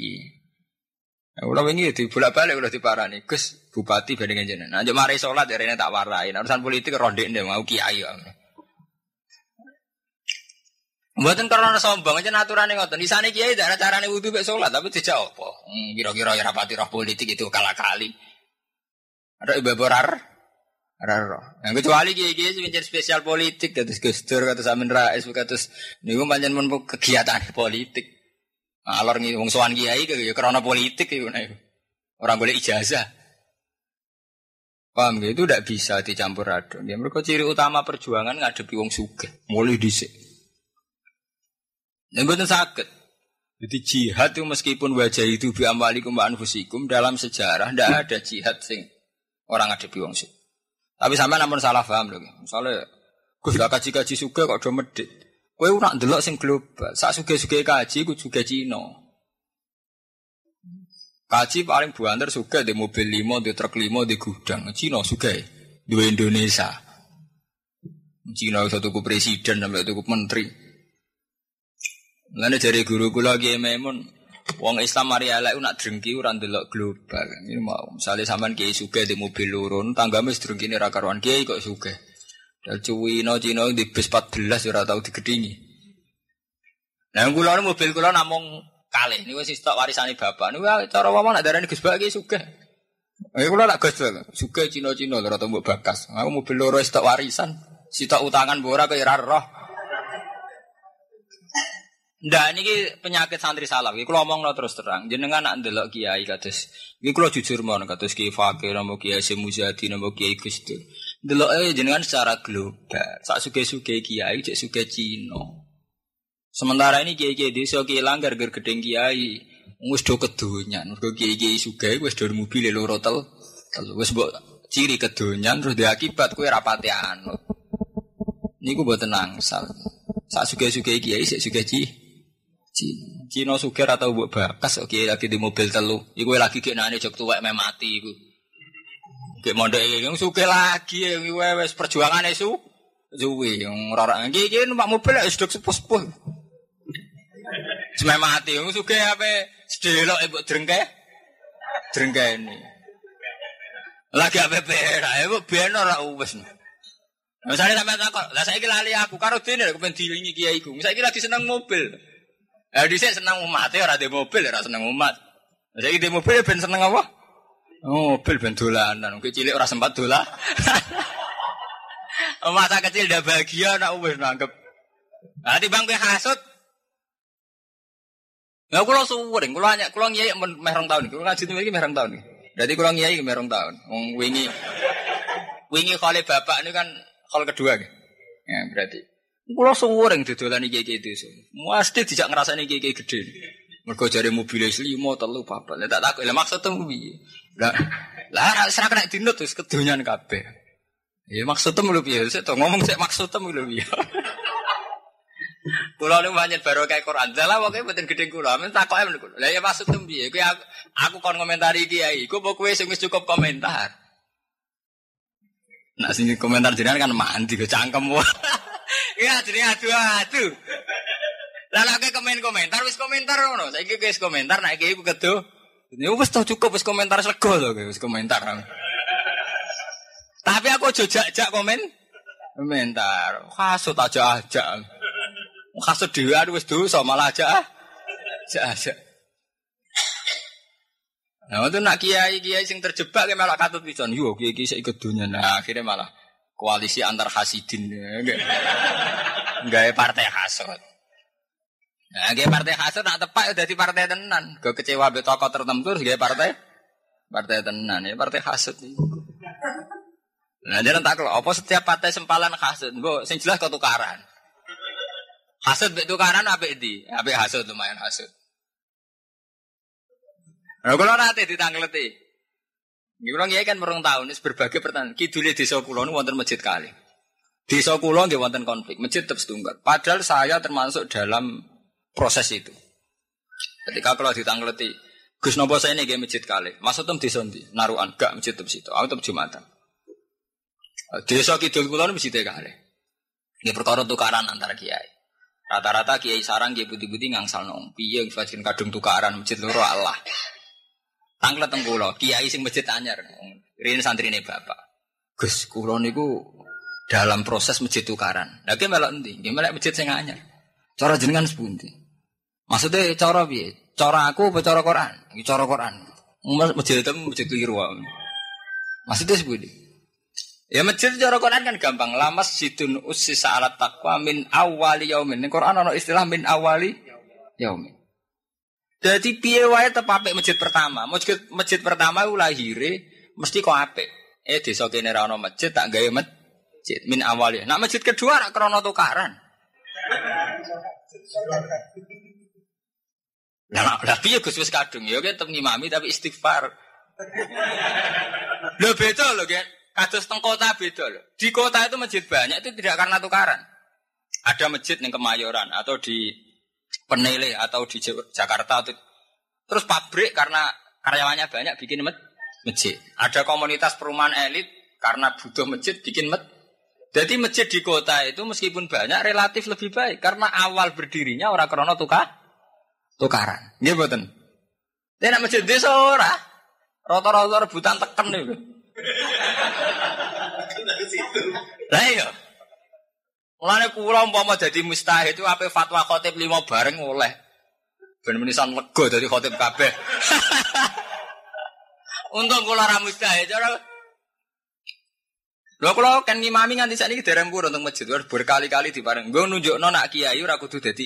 S1: Ulah wingi di bolak balik udah diparani. Gus bupati bandingan jenengan. Nah, mari sholat ya rene tak warai. Urusan politik ronde ndek mau kiai. Mboten karena sombong aja aturannya ngoten. Di sana kiai cara carane wudu mek sholat tapi tidak apa. Hmm, kira-kira ya rapati roh politik itu kalah kali. Ada ibu borar Raro. Yang kecuali kiai kiai sing spesial politik, kados Gus Dur, kados Amin Rais, kados niku pancen mun kegiatan politik. Alor ngi wong sowan kiai ya karena politik iku nek. Orang boleh ijazah. Paham gitu? Itu tidak bisa dicampur aduk. Ya, mereka ciri utama perjuangan ngadepi wong suge. Mulai dhisik. Yang betul sakit. Jadi jihad itu meskipun wajah itu bi amwalikum wa anfusikum dalam sejarah tidak ada jihad sing orang ngadepi wong suge. Tapi sampai namun salah paham loh. Misalnya, gue gak kaji kaji suka kok do medit. Gue nak delok sing global. Saat suka kaji, gue juga Cina. Kaji paling buantar suka di mobil limo, di truk limo, di gudang. Cina suka dua Indonesia. Cina satu ku presiden sampai tuku menteri. Lalu dari guru gue lagi memun, Wong Islam mari elek nak drengki ora ndelok global. Ini mau misalnya sampean kiai sugih di mobil lurun, tanggame drengki ra karuan kiai kok sugih. Dal cuwino Cina di bis 14 ora tau digedingi. Nah kula mobil kula namung kalih niku wis tok warisane bapak. Niku cara wong nak darani Gus Bak iki sugih. Eh kula nak Gus Bak, sugih Cina-Cina lho mbok bakas. Aku mobil loro wis tok warisan. Sitok utangan mbok ora kaya roh. Ndak niki penyakit santri salaf. Iki kula omongno terus terang. Jenengan nak ndelok kiai kados iki kula jujur mon kados Kiai Fakir napa Kiai Semuzadi napa Kiai Gusdur. Ndelok e jenengan secara global. Sak suge-suge kiai cek suge Cina. Sementara ini kiai-kiai desa kiai langgar ger gedeng kiai. Wis do kedonyan. Mergo kiai-kiai sugih wis do mobil loro tel. Tel wis mbok ciri kedonyan terus diakibat kowe rapati anut. Niku mboten angsal. Sak suge-suge kiai sik suge Cina. Cina. Cina suger atau buat bakas oke lagi di mobil telu. Iku lagi kayak nane jok tuwek me mati iku. Kayak mondok yang suge lagi yang wes perjuangan itu. Zuwi yang orang iki iki numpak mobil ya sudah sepuh-sepuh. Cuma mati yang suge apa sedelok ibu drengke. Drengke ini. Lagi apa pera, ibu biar ora uwes. Misalnya sampai takut, lah saya lali aku karo dene aku pengen dilingi kiai iku. Saya lagi seneng mobil. Di sini senang umat ya, ada mobil ya senang umat. Jadi di mobil ya ben seneng apa? Oh, mobil ben dolanan. Mungkin cilik orang sempat dola. Masa kecil udah bahagia, nak wis nangkep. Nanti bang gue hasut. Nah, kulo suwering, kulo hanya kulo ngiyai merong tahun, kulo ngaji iki merong tahun. Jadi kulo ngiyai merong tahun. Wong wingi wingi kali bapak ini kan kali kedua. Ya berarti Kulo suwering didolani kiai-kiai desa. Mesti dijak ngrasani kiai-kiai gede. Mergo jare mobil limo telu papat. Lah tak takut, lah maksudmu piye? Lah lah ora kena dinut wis kedonyan kabeh. Ya maksudmu lho piye? Sik to ngomong sik maksudmu lho piye. Kula nu banyak baru kayak Quran. Lah pokoke mboten gedhe kula. Men takoke men kula. Lah ya maksudmu piye? Kuwi aku, aku kon komentari kiai. Ku kowe sing wis cukup komentar. Nah sing komentar jenengan kan mandi ke cangkem. Ya jadi adu-adu. Lah lagi komen komentar wis komentar ngono. Saiki wis komentar nek iki kedo. Ya wis tau cukup wis komentar sego to wis komentar. Tapi aku jojak-jak komen komentar. Kasut aja aja. Kasut dhewe wis dosa malah aja. Aja aja. Nah, itu nak kiai kiai sing terjebak kayak malah katut pisan. Yo kiai kiai saya dunia. Nah, akhirnya malah koalisi antar hasidin. Enggak partai hasud nah gaya partai hasud nak tepat udah di partai tenan. Gue kecewa be tokoh tertentu gaya partai? Partai tenan ya partai hasud nah jangan tak apa setiap partai sempalan hasud bu sing jelas kau tukaran. Hasud be tukaran apa ini apa hasud lumayan hasud Nah, kalau nanti ditangkleti, ini orang kan merong tahun, ini berbagai pertanyaan. Kidulnya desa kulon wonten masjid kali. Desa kulon dia wonten konflik, masjid tetap setunggal. Padahal saya termasuk dalam proses itu. Ketika kalau ditangleti, Gus Nopo saya ini gak masjid kali. Maksud tem desa nanti, naruhan, gak masjid tetap situ. Aku tetap jumatan. Desa kidul kulon masjid kali. Ini perkara tukaran antara kiai. Rata-rata kiai sarang kiai putih-putih ngangsal nong. Piye yang kadung tukaran masjid loro Allah. Tanglet teng kiai sing masjid anyar. Rene santrine bapak. Gus, kula niku dalam proses masjid tukaran. Lah ki melok endi? Ki masjid sing anyar. Cara jenengan sepundi? Maksudnya cara piye? Cara aku apa cara Quran? Iki cara Quran. Masjid itu masjid keliru. Maksudnya sepundi? Ya masjid cara Quran kan gampang. Lamas situn usis alat takwa min awali yaumin. Ini Quran ada istilah min awali yaumin. Jadi piye wae tetep apik masjid pertama. Masjid masjid pertama ku lahire mesti kok apik. Eh desa kene ra ono masjid tak gawe masjid min awalnya. Nah masjid kedua rak krana tukaran. Lah lah piye Gus wis kadung ya tetep ngimami tapi istighfar. Lho beda lho kan. Kados teng kota beda lho. Di kota itu masjid banyak itu tidak karena tukaran. Ada masjid yang Kemayoran atau di Penele atau di Jakarta atau terus pabrik karena karyawannya banyak bikin masjid. Ada komunitas perumahan elit karena butuh masjid bikin masjid. Jadi masjid di kota itu meskipun banyak relatif lebih baik karena awal berdirinya orang krono tukar tukaran. Nggih mboten. Nek masjid desa ora. Rata-rata rebutan teken itu. Lah iya. Mulane kula umpama jadi mustahid itu apa fatwa khotib lima bareng oleh. Ben menisan lega dadi khotib kabeh. Untung kula ra mustahil cara Lho kula kan ngimami nganti sakniki dereng purun teng masjid berkali-kali dipareng. Nggo nunjukno nak kiai ora kudu dadi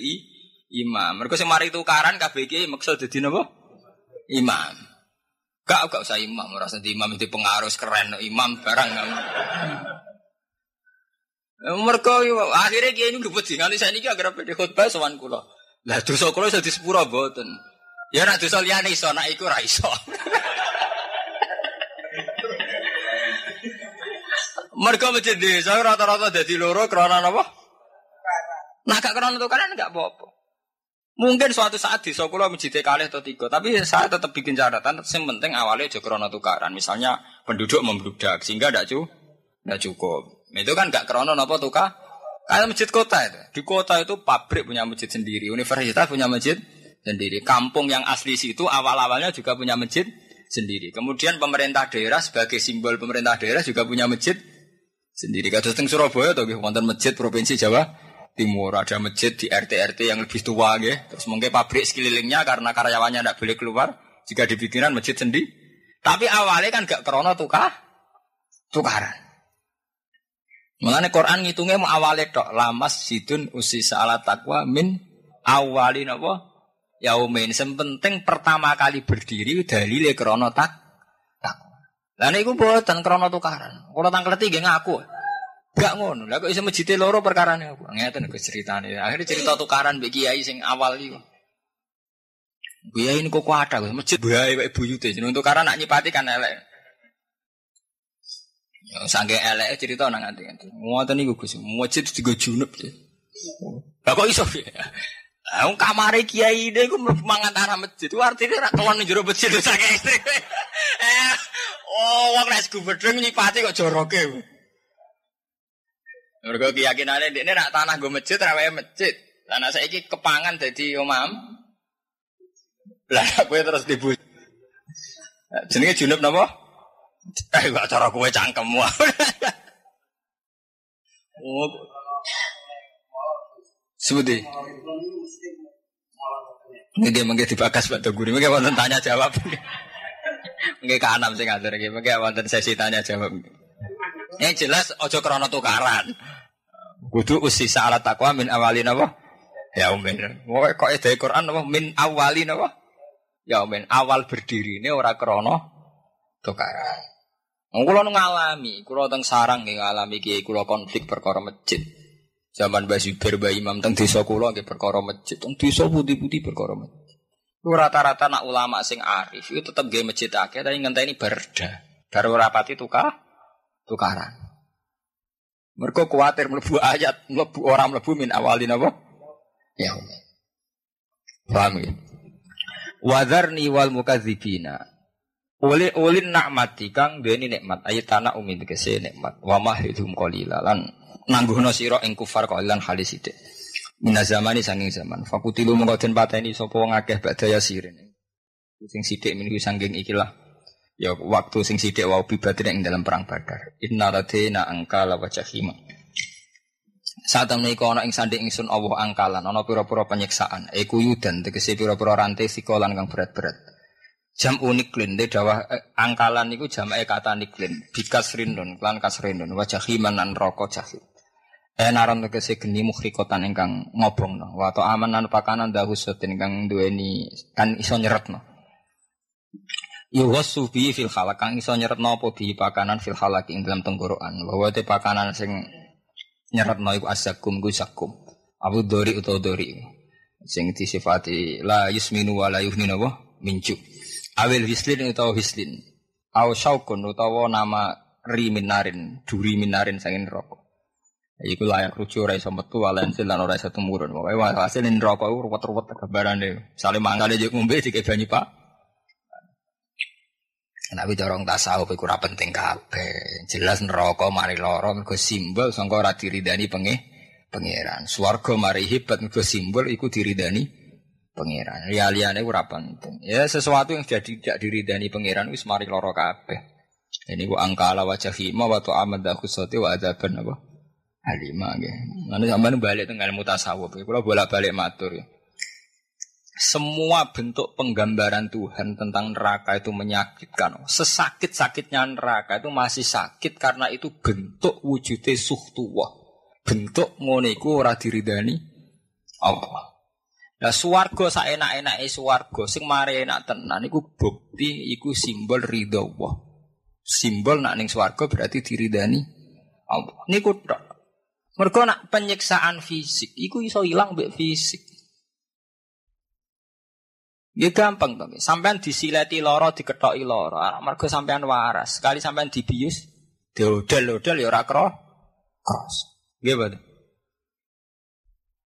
S1: imam. Mergo sing mari tukaran kabeh kiai maksud dadi napa? Imam. Gak gak usah imam, ora usah imam itu pengaruh keren imam barang. Mergo akhirnya kiai ini ngebut sih nganti sakniki agar pede khutbah sowan kula. Lah dosa kula iso disepuro mboten. Ya nek dosa liyane iso, nek iku ora iso. Mereka masjid desa rata-rata jadi loro karena apa? Nah gak karena tukaran gak apa-apa. Mungkin suatu saat di sekolah masjid kali atau tiga, tapi saya tetap bikin catatan. Yang penting awalnya aja tukaran. Misalnya penduduk membludak sehingga tidak cukup. Itu kan gak karena apa tukar. Kayak masjid kota itu. Di kota itu pabrik punya masjid sendiri, universitas punya masjid sendiri. Kampung yang asli situ awal-awalnya juga punya masjid sendiri. Kemudian pemerintah daerah sebagai simbol pemerintah daerah juga punya masjid sendiri. Kados teng Surabaya atau nggih wonten masjid provinsi Jawa Timur ada masjid di RT-RT yang lebih tua nggih. Terus mungkin pabrik sekelilingnya karena karyawannya tidak boleh keluar jika dibikinan masjid sendiri. Tapi awalnya kan gak krono tukar tukaran. Mengenai Quran ngitungnya mau awalnya tok lamas sidun usi ala takwa min awalin apa yaumin. Yang penting pertama kali berdiri dalile krono tak lah niku mboten krana tukaran. Kula tangkleti nggih ngaku. Gak ngono. Lah kok iso mejite loro perkarane apa? Ngeten kok ceritane. Akhirnya cerita tukaran mbek kiai sing awal iku. Kiai ini kok kuat aku, masjid bae wae buyute. Jeneng tukaran nak nyipati kan elek. Ya sangge elek cerita nang nganti-nganti. Ngoten niku Gus. Masjid digo junub. Lah kok iso ya? Lah kamare kiai ini ku mangan tanah masjid. Itu artinya ra kelon njero masjid saking ekstrim. Eh, Oh, wong nek gubedeng nyipati kok joroke. Mergo keyakinane ndekne nak tanah go masjid ra wae masjid. Tanah saiki kepangan dadi omam. Lah kowe terus dibu. Jenenge junub napa? Eh gak cara kowe cangkemmu. oh. Sebuti. Ini dia mungkin dibakas Pak Toguri. Mungkin wonten tanya jawab. Nggih kanam sing ngatur iki, mengke wonten sesi tanya jawab. Yang jelas ojo krana tukaran. Kudu usisa ala takwa min awalin apa? Ya umin. Pokoke kok ide Quran apa min awalin apa? Ya umin. Awal berdiri ini ora krana tukaran. Wong kula ngalami, kula teng sarang nggih ngalami kiai kula konflik perkara masjid. Zaman Mbah Zubair Imam teng desa kula nggih perkara masjid, teng desa putih-putih perkara masjid. Rata-rata nak ulama sing arif itu tetap gaya masjid akeh tapi ngenteni berda. Baru rapati tukar tukaran. Mereka khawatir melebu ayat, melebu orang melebu min awalin apa? Ya. Paham ya? Wadharni wal mukadzibina. Oleh ulin nakmati kang ini nikmat ayat tanah umi tegese nikmat wa mahidhum qalila lan nangguhno sira ing kufar qalilan halis sithik. Mina zamani sanging zaman. Fakutilu mengkau den pateni sapa wong akeh badaya sirin. Sing sithik meniku sanging ikilah. Ya waktu sing sithik wau bibatin ing dalam perang Badar. Inna radina angkala wa jahima. Saat temen iku ana ing sanding ingsun Allah angkalan, ana pira-pira penyiksaan. Iku yudan tegese pira-pira rantai sikolan kang berat-berat. Jam unik lin de dawah eh, angkalan niku jamake kata niklin. Bikas rindun klan kasrindun wa jahiman an rokok jahim. Enaran eh, tegese geni mukhrikotan ingkang ngobongno. Wa to aman lan pakanan dahusatin ingkang duweni kan iso nyeretno. Yuwasu bi fil halak kang iso nyeretno apa bi pakanan fil halak ing dalam tenggorokan. Bahwa te pakanan sing nyeretno iku asakum ku sakum. Abu dori utawa dori. Sing disifati la yusminu wa la yuhninu wa minjuk. Awil hislin utawa hislin. Aw syaukun utawa nama riminarin, duri minarin sangin rokok. Iku layak rujuk ora iso metu walensil lan ora iso tumurun. Pokoke hasil neraka iku ruwet-ruwet gambarane. Sale mangkane jek ngombe dike banyu Pak. Tapi dorong tasawuf iku ora penting kabeh. Jelas neraka mari lara mergo simbol sangka ora diridani pengeh pangeran. Swarga mari hebat mergo simbol iku diridani pangeran. Liya-liyane ora penting. Ya sesuatu yang jadi tidak diridani pangeran wis mari lara kabeh. Ini ku angkala wajah hima wa tu'amad khusati wa adaban apa? Halimah nggih. Nanti sampean balik teng ilmu tasawuf. Kula bolak-balik matur ya. semua bentuk penggambaran Tuhan tentang neraka itu menyakitkan. Sesakit-sakitnya neraka itu masih sakit karena itu bentuk wujudnya suhtuwah. Bentuk ngoniku ora diridani Allah. Nah suwargo saenak-enake suwargo sing mari enak tenan iku bukti iku simbol ridho Allah. Simbol nak ning swarga berarti diridani Allah. Niku tok. Mergo nak penyiksaan fisik iku iso ilang mbek fisik. Ya gampang to. Sampean disileti loro, diketoki loro. Mergo sampean waras. Sekali sampean dibius, diodel-odel ya ora cross. Nggih, Pak.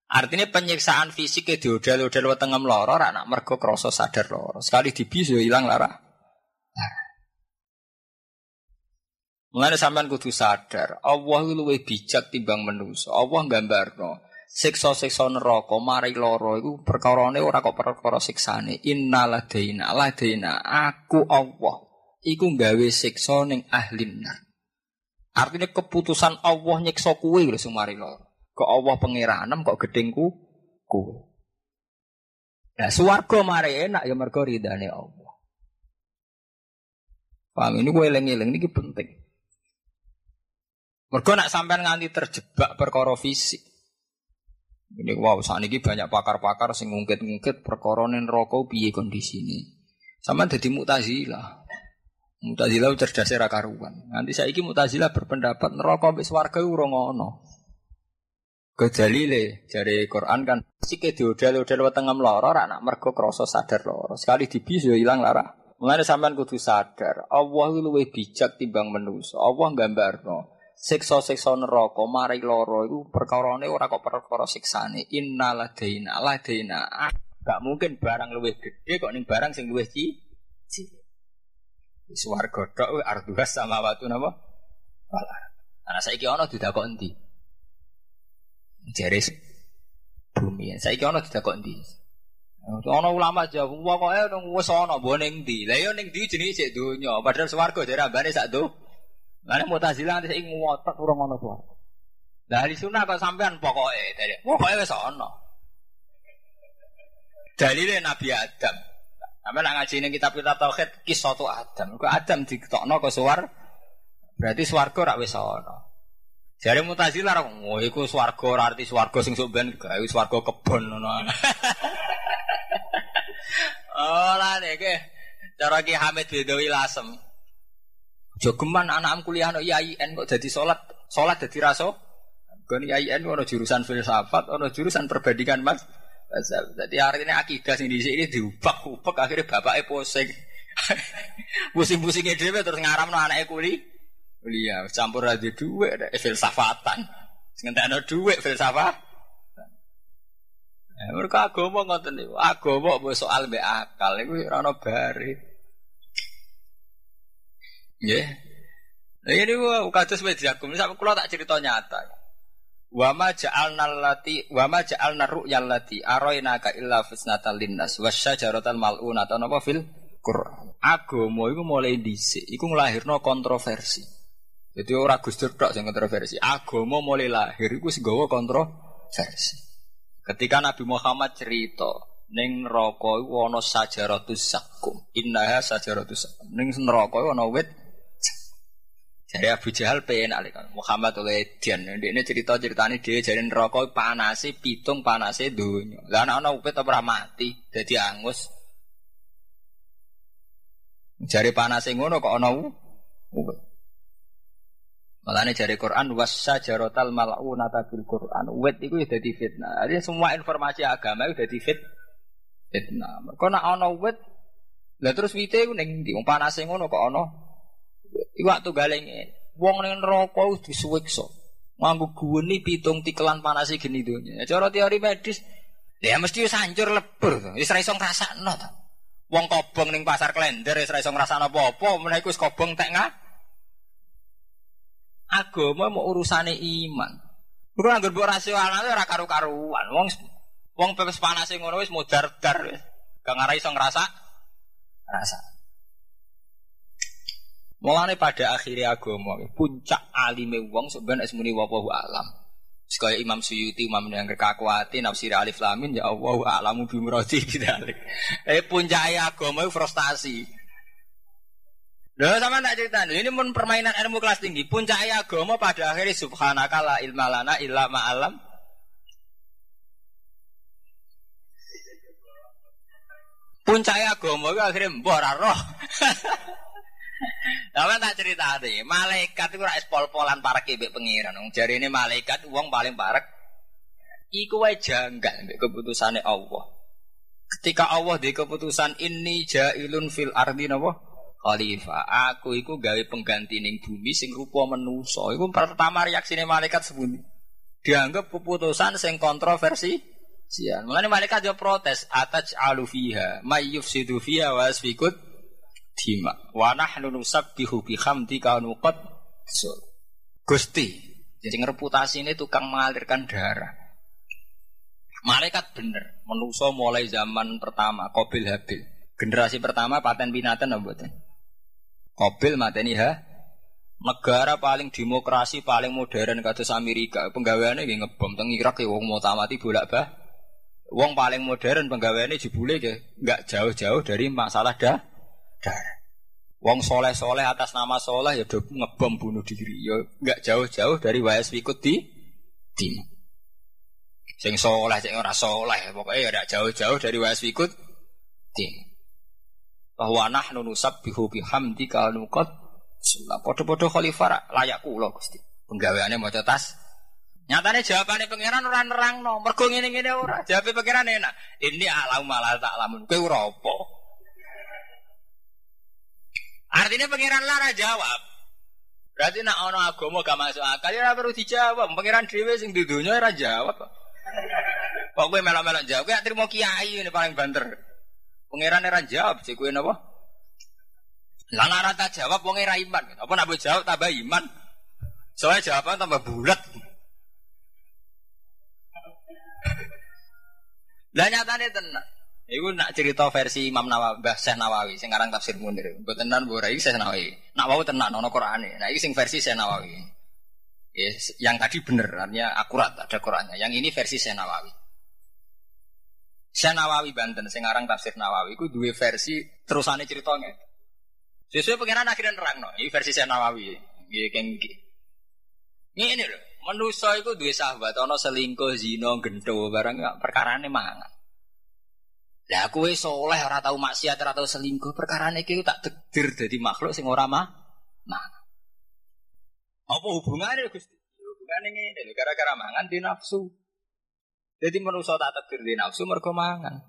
S1: Artinya penyiksaan fisik ke diodel-odel wetengem loro ora nak mergo krasa sadar loro. Sekali dibius ya ilang lara. Mulane sampean kudu sadar, Allah luwih bijak timbang manusa. Allah gambarno siksa-siksa neraka mari lara iku perkarane ora kok perkara siksane innaladaina ladaina aku Allah iku gawe siksa ning ahli artinya keputusan Allah nyiksa kuwe lho sing mari lara kok Allah pangeranem kok gedengku kuwe Nah, swarga mari enak ya mergo ridane Allah. Paham ini gue eling-eling ini penting. Mergo nak sampean nganti terjebak perkara fisik. Ini wow, saat ini banyak pakar-pakar sing ngungkit-ngungkit perkara rokok piye kondisine. Sama jadi mutazilah. Mutazilah cerdas era karuan. Nanti saya iki mutazilah berpendapat neraka mbek swarga ora ngono. Kedalile dari Quran kan sike diodel-odel wetenge mloro ora nak mergo krasa sadar loro. Sekali dibis yo ilang lara. Mulane sampean kudu sadar, Allah luwih bijak timbang manusa. Allah gambarno siksa-siksa neraka mari lara iku perkarane ora kok perkara siksane innaladaina ladaina ah, gak mungkin barang luwih gede kok ning barang sing luwih ci Swarga tok arduhas sama watu napa? Wala. Ana saiki ana didakok endi? Jere bumi. Saiki ana didakok endi? Ana ulama jawab, pokoke wis ana mbok ning ndi. Lah yo ning ndi cek donya. Padahal swarga jare ambane sak do. Lah Mu'tazilah nanti ing ngotot ora ngono suara. Lah ahli sunnah kok sampean pokoke dari pokoke wis ana. Dalile Nabi Adam. Sampe nak ngaji ning kitab kitab tauhid kisah tu Adam. Kok Adam ditokno ke suar berarti swarga ora wis ana. Jare Mu'tazilah ra oh iku swarga ora arti swarga sing sok ben gawe swarga kebon ngono. Oh lah nek cara Ki Hamid Bedawi Lasem. Jogeman anak kuliah no IAIN kok jadi sholat, sholat jadi raso. Kan IAIN ono jurusan filsafat, ono jurusan perbandingan mas. Jadi ini akidah sing di sini diubah-ubah akhirnya bapaknya pusing. Pusing-pusingnya dia terus ngaram no anaknya kuliah. Kuliah campur aja duit, ada filsafatan. Sekarang ada duit filsafat. Eh, mereka agama ngoten niku. Agama soal be akal iku ora ono bare. Ya. Nah, ini gua kados wis diakum. Sampe kula tak cerita nyata. Wa ma ja'alna allati wa ma ja'alna ru'yal lati araina ka illa fitnatal linnas wasyajaratal mal'unata napa fil Quran. Agama iku mulai dhisik iku nglahirno kontroversi. Jadi ora Gus Dur tok sing kontroversi. Agama mulai lahir sing gawa kontroversi. Ketika Nabi Muhammad cerita ning neraka iku ana sajaratus zakum. Innaha sajaratus zakum. Ning neraka ana wit jadi Abu Jahal pengen alih Muhammad oleh Dian. Ini cerita ceritanya dia jadi neraka panasi pitung panasi dunia. Lah anak anak upet apa mati jadi angus. Jari panasi ngono kok ana upet. Malahnya jari Quran wasa jarotal malau nata bil Quran. Wet itu udah di fitnah. Jadi semua informasi agama itu udah di fit fitnah. Kau nak ana wet, lah terus wite itu neng di panasi ngono kok ana Iku waktu galenge wong ning neraka wis disuwiksa. Nganggo guweni pitung tikelan panasi geni donya. Cara teori medis ya mesti hancur lebur. Wis ra iso ngrasakno to. Wong kobong ning pasar klender wis ra iso ngrasakno apa-apa, kobong tek ngah. Agama mau urusane iman. Bukan anggur mbok rasional ora karu-karuan. Wong wong pepes panase ngono wis modar-dar wis. Gak ngarai iso ngrasa rasa. Mulane pada akhirnya agama puncak alime wong sebenarnya esmuni wawahu alam. Sekaya Imam Suyuti, Imam yang kekakuati, nafsir alif lamin, ya Allah, alamu bimrodi bidalik. Eh puncai agama itu frustasi. Loh sama tak cerita, ini pun permainan ilmu kelas tinggi. Puncai agama pada akhirnya subhanaka la ilma lana illa ma'alam. Puncai agama itu akhirnya mbok roh. Sama tak cerita deh, malaikat itu rais pol-polan para kebek pengiran. Jari ini malaikat uang paling parek. Iku wae janggal keputusannya Allah. Ketika Allah di keputusan ini jailun fil ardi napa? Khalifah. Aku iku gawe pengganti ning bumi sing rupa menusa. Iku pertama reaksine malaikat sebuti. Dianggap keputusan sing kontroversi. Sian. Mulane malaikat yo protes, ataj alu fiha, mayyufsidu fiha wa asfikut dima wa nahnu nusabbihu bihamdika nuqad Gusti jadi reputasi ini tukang mengalirkan darah malaikat bener menuso mulai zaman pertama Kobil Habil generasi pertama paten binatan apa Kobil mateni ha negara paling demokrasi paling modern kados Amerika penggaweane nggih ngebom teng Irak ya wong mau tamati bolak bah wong paling modern penggaweane jebule nggak jauh-jauh dari masalah dah darah. Wong soleh soleh atas nama soleh ya udah ngebom bunuh diri ya nggak jauh-jauh dari wayas ikut di tim. Sing soleh sing ora soleh pokoknya ya tidak jauh-jauh dari wayas ikut tim. Bahwa nahnu nusabbihu bihamdika nuqad sulah podo-podo khalifah layak kula Gusti. Penggaweane maca tas Nyatane jawabannya pangeran ora nerangno. Mergo ngene-ngene ora. Jawabe pangeran enak. Ini alam malah tak lamun. Kowe ora? Artinya pangeran lara jawab. Berarti nak ono agama gak masuk akal ya perlu dijawab. Pangeran dhewe sing di dunia ora jawab. Kok kowe melok-melok jawab, kowe terima kiai ini paling banter. Pangeran ora jawab, sik kowe napa? Lah lara tak jawab wong ora iman. Apa nak jawab tambah iman? Soalnya jawaban tambah bulat. Lah nyatane tenang. Iku nak cerita versi Imam Nawawi, Mbah Syekh Nawawi sing aran tafsir Munir. Mboten tenan Bu iki Syekh Nawawi. Nak wau tenan ana Qur'ane. Nah iki sing versi Syekh Nawawi. Yes, yang tadi bener artinya akurat ada Qur'annya. Yang ini versi Syekh Nawawi. Syekh Nawawi Banten sing aran tafsir Nawawi iku duwe versi terusane ceritanya. Sesuai pengiran akhirnya nerang no. Ini versi Syekh Nawawi. Nggih keng Ini lho, manusa iku duwe sahabat ana selingkuh, zina, gento barang perkarane mangan. Lah kowe soleh ora tau maksiat ora tau selingkuh perkara iki tak tegdir dadi makhluk sing ora mah. Nah. Apa hubungannya Gusti? Ya, hubungannya ngene gara-gara mangan di nafsu. Jadi manusia tak tegdir di nafsu mergo mangan.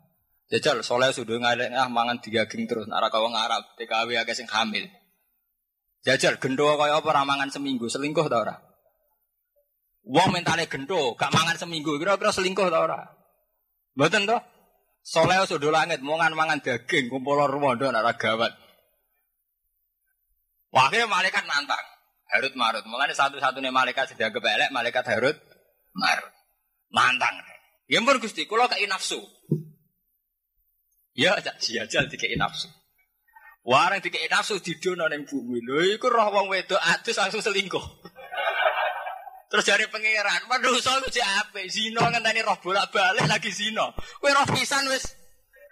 S1: Jajal soleh sudah ngalek ah mangan digaging terus ora kau ngarap TKW akeh sing hamil. Jajal gendo kaya apa ora mangan seminggu selingkuh ta ora? Wong mentale gendo gak mangan seminggu kira-kira selingkuh ta ora? Toh? Soleh sudah langit, mangan mangan daging, kumpul rumondo nak gawat. Wakil malaikat nantang, Harut Marut. Mulane satu-satunya malaikat sudah kebelek, malaikat Harut Marut. Nantang. Ya Gusti, kula kei nafsu. Ya cak jajal dikei nafsu. Warang dikei nafsu didono ning bumi. Lho iku roh wong wedok adus langsung selingkuh. Terus dari pangeran, waduh soal itu apa? Zino tadi roh bolak balik lagi zino. Kue roh pisan wes.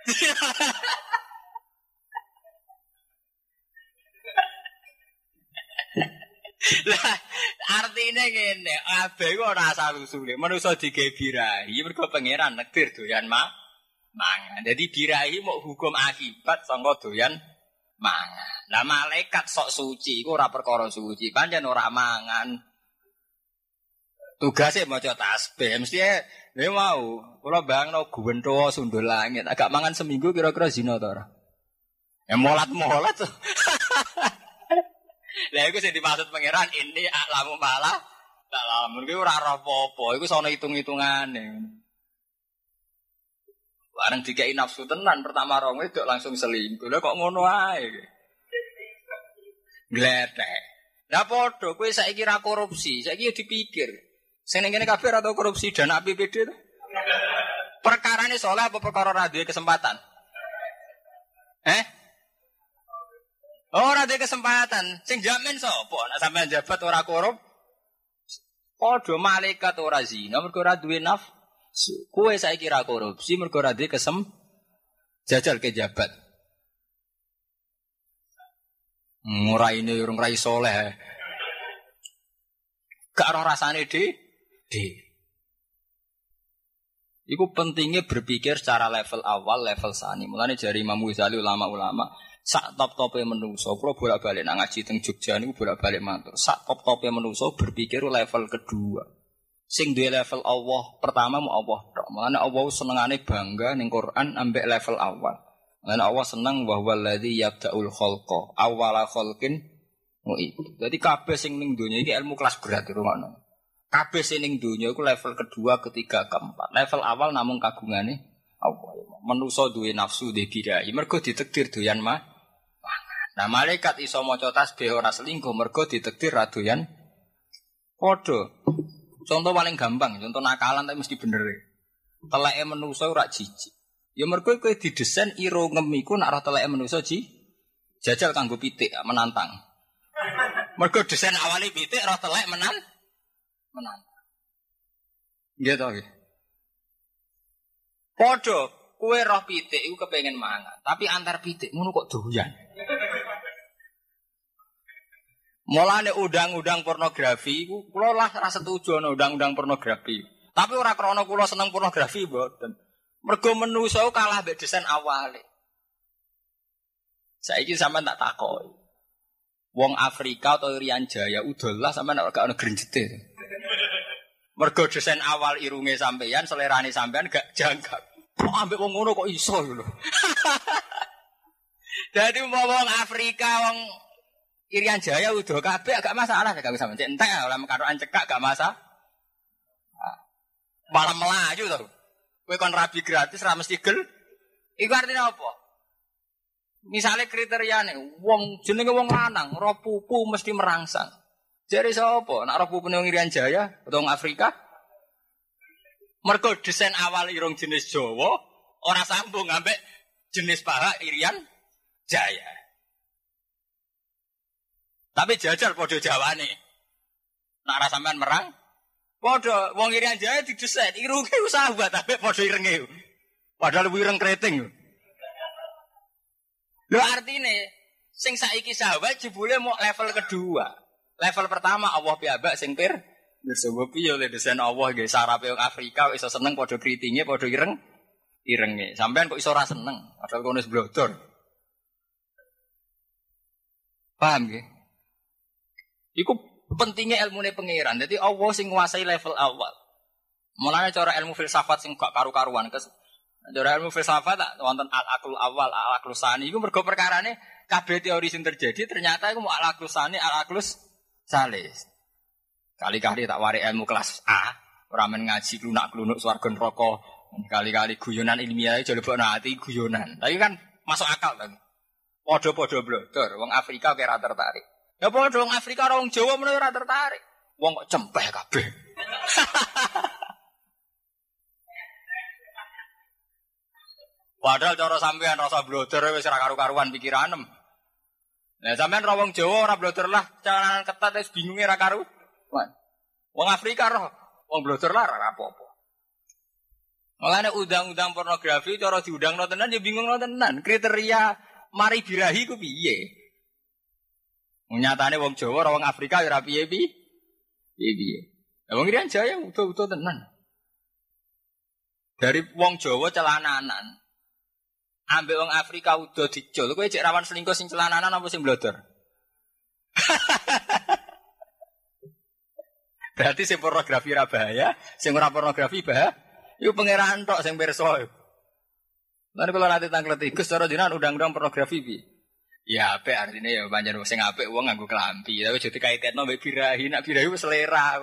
S1: Lah artinya gini, abe kok rasa usule. Manusa digawe birahi mergo pangeran nektir doyan mak mangan. Jadi birahi mau hukum akibat sangka doyan mangan. Lah malaikat sok suci iku ora perkara suci, pancen ora mangan. Tugasnya mau coba tasbih, mesti ya, mau. Kalau bang no guwento sundul langit, agak mangan seminggu kira-kira zina tuh orang. Ya molat molat tuh. Lah itu sih dimaksud pangeran ini alamu malah tak lamun itu ora apa-apa, iku sono hitung-hitungane. Bareng dikai nafsu tenan pertama rong itu langsung selingkuh. Lah kok ngono ae. Gledek. Lah padha kowe saiki ra korupsi, saiki dipikir. Sing ning kene kabeh atau korupsi dana APBD itu. Perkara ini soalnya apa perkara radio kesempatan? Eh? Oh, radio kesempatan. Sing jamin sapa? Nek sampean jabat ora korup. Padha malaikat ora zina mergo ora duwe nafsu. Kowe saiki ra korupsi mergo ora duwe kesem jajal ke jabat. Ngurai ini urung rai soleh. Gak roh rasane de, de. Iku pentingnya berpikir secara level awal, level sani. Mulane jari Imam Ghazali ulama-ulama sak top topnya menungso, kalau bolak balik nang ngaji teng Jogja niku bolak balik mantur. Sak top topnya menungso berpikir level kedua. Sing duwe level Allah pertama mau Allah tok. Mulane Allah senengane bangga ning Quran ambek level awal. Mulane Allah seneng wa huwallazi yabda'ul khalqa awwala khalqin mu'id. Jadi kabeh sing ning donya iki ilmu kelas berat di rumah Kabeh sing ning donya iku level kedua, ketiga, keempat. Level awal namung kagungane Allah. Menusa duwe nafsu de bidai. Mergo ditakdir doyan mah Nah malaikat iso maca tasbih ora selingkuh mergo ditakdir radoyan padha. Contoh paling gampang, contoh nakalan tapi mesti bener. Teleke menungso ora jijik. Ya mergo kowe didesain iro ngemiku nak ora teleke menungso ji jajal kanggo pitik menantang. Mergo desain awali pitik ora telek menan menantang. Gitu nggih. Padha kowe roh pitik iku kepengen mangan, tapi antar pitik ngono kok doyan. Mulane undang-undang pornografi iku kula lah ra setuju ana undang-undang pornografi. Tapi ora krana kula seneng pornografi mboten. Mergo menungso kalah mbek desain awale. Saiki sampean tak takoki. Wong Afrika atau Irian Jaya udahlah sampean gak ono grenjete. Mergo desain awal irunge sampeyan, selerane sampean gak jangkap. Kok ambek wong ngono kok iso lho. Dadi wong Afrika wong Irian Jaya udah kabeh agak masalah gak bisa mencet entek oleh karoan cekak gak masalah. Malah melaju tuh. Kowe kon rabi gratis ra mesti gel. Iku artinya apa? Misalnya nih, wong jenenge wong lanang, roh pupu mesti merangsang. Jadi sapa? Nak roh pupu ning Irian Jaya atau Afrika? Mergo desain awal irung jenis Jawa ora sambung ambek jenis paha Irian Jaya. Tapi jajal podo jawane. Nak rasa sampean merang, podo wong irian jaya didesain irunge sahabat tapi podo irenge. Padahal lebih ireng keriting. Lo artinya, sing saiki sahabat jebule mau level kedua. Level pertama Allah piabak sing pir Sebab piye oleh desain Allah nggih sarape wong Afrika iso seneng padha kritinge padha ireng irenge. Sampean kok iso ora seneng padahal kono blodor. Paham nggih? Iku pentingnya ilmu nih pangeran. Jadi Allah sing nguasai level awal. Mulanya cara ilmu filsafat sing gak karu-karuan. Cara ilmu filsafat tak wonten al akul awal, al aklus sani. Iku mergo perkarane kabeh teori sing terjadi ternyata iku mau al aklus sani, al aklus salis. Kali-kali tak wari ilmu kelas A, ramen ngaji klunak klunuk swarga neraka. Kali-kali guyonan ilmiah jadi hati guyonan. Tapi kan masuk akal kan. Podo-podo blodor, wong Afrika kira tertarik. Ya padha wong Afrika orang Jawa menurut ora tertarik. Wong kok cempeh kabeh. Padahal cara sampean rasa bloder wis ora karu-karuan pikiranem. Nah sampean ra wong Jawa ora bloder lah, cara ketat wis bingunge ra karu. Wong Afrika roh, wong bloder lah ora apa-apa. Makanya undang-undang pornografi cara diundang tenan ya bingung tenan. Kriteria mari birahi ku piye? Nyatane wong Jawa wong Afrika ya piye piye. Piye piye. Lah wong Irian Jaya utuh-utuh tenan. Dari wong Jawa celananan. Ambek wong Afrika udah dicul. Kowe cek rawan selingkuh sing celananan apa sing blodor? Berarti sing pornografi ra bahaya, sing ora pornografi bahaya. Iku pangeran tok sing pirsa. Lan kalau nanti tangklet ikus cara jenengan undang-undang pornografi piye? Ya apik artinya ya panjang sing apik wong nganggo kelampi. Tapi jadi kaitetno mbek birahi, nak birahi selera.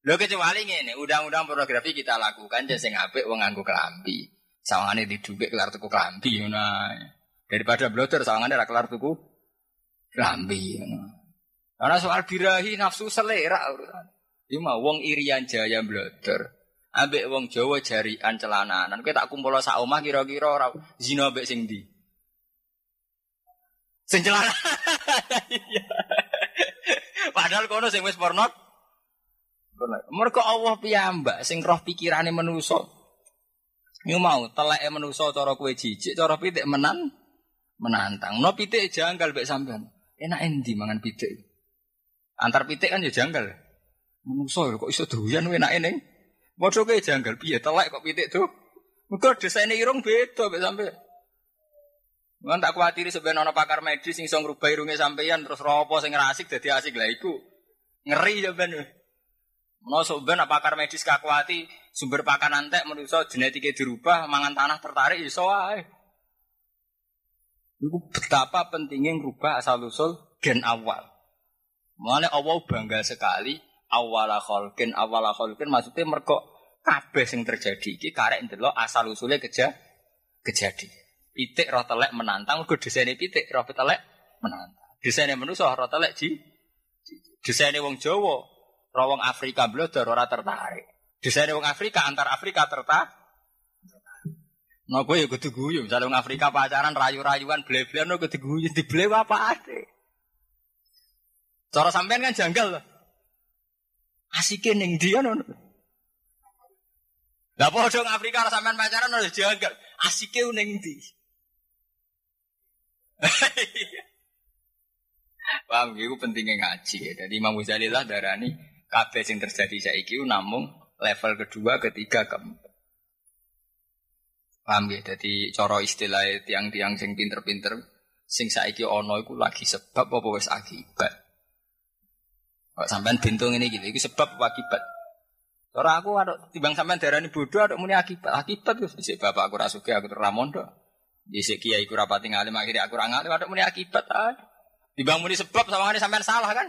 S1: Lho kecuali ngene, undang-undang pornografi kita lakukan jadi sing apik wong nganggo kelampi. Sawangane didubik kelar tuku kelampi ngono. Daripada bloter sawangane ra kelar tuku kelampi Karena soal birahi nafsu selera urusan. Iki mah wong Irian Jaya bloter. Ambek wong Jawa jarian celananan. Kowe tak kumpul sak omah kira-kira zina ambek sing ndi? Sing celana. Padahal kono sing wis porno Mergo Allah piyambak sing roh pikirane manusa. Yo mau teleke manusa cara kowe jijik, cara pitik menan menantang. No pitik janggal mek sampean. Enak endi mangan pitik? Antar pitik kan ya janggal. Manusa kok iso doyan enake ning. Modho kowe janggal piye telek kok pitik tuh? Mergo desaine irung beda mek sampean. Mun tak kuwatir sebenarnya pakar medis sing iso ngrubah irunge sampeyan terus ropo sing rasik dadi asik lah iku. Ngeri ya ben. Mau sebenarnya pakar medis kakuati sumber pakan antek manusia genetiknya dirubah mangan tanah tertarik iso. Iku betapa pentingnya ngerubah asal usul gen awal. Mulane Allah bangga sekali awal kholkin awal kholkin maksudnya merkok kabeh sing terjadi iki karek ndelok asal usulnya keja kejadi. Pitik roh telek menantang mergo desaine pitik roh telek menantang. Desaine manusia roh telek ji desaine wong Jawa roh wong Afrika blodor ora tertarik. Desaine wong Afrika antar Afrika tertarik. Nah, gue ya kudu guyu. Misalnya wong Afrika pacaran rayu-rayuan ble-blean no kudu guyu dibele apa ade. Cara sampean kan janggal loh. Asike ning dia ngono. Lah padha Afrika ora sampean pacaran ora janggal. Asike ning ndi? Paham iku pentingnya ngaji ya. Jadi Imam Ghazali lah darani kabeh sing terjadi saiki namung level kedua, ketiga, keempat. Paham ya? Jadi cara istilah tiang-tiang sing pinter-pinter sing saiki ono iku lagi sebab apa wis akibat. Kok sampean bintung ini gitu, itu sebab apa akibat? Cara aku ada timbang sampean darani bodoh ada muni akibat. Akibat wis bapak aku ra aku teramondo. Dhisik kiai ku rapati ngalim akhirnya aku ra ngalim ada muni akibat ae. Timbang muni sebab sama sampean salah kan?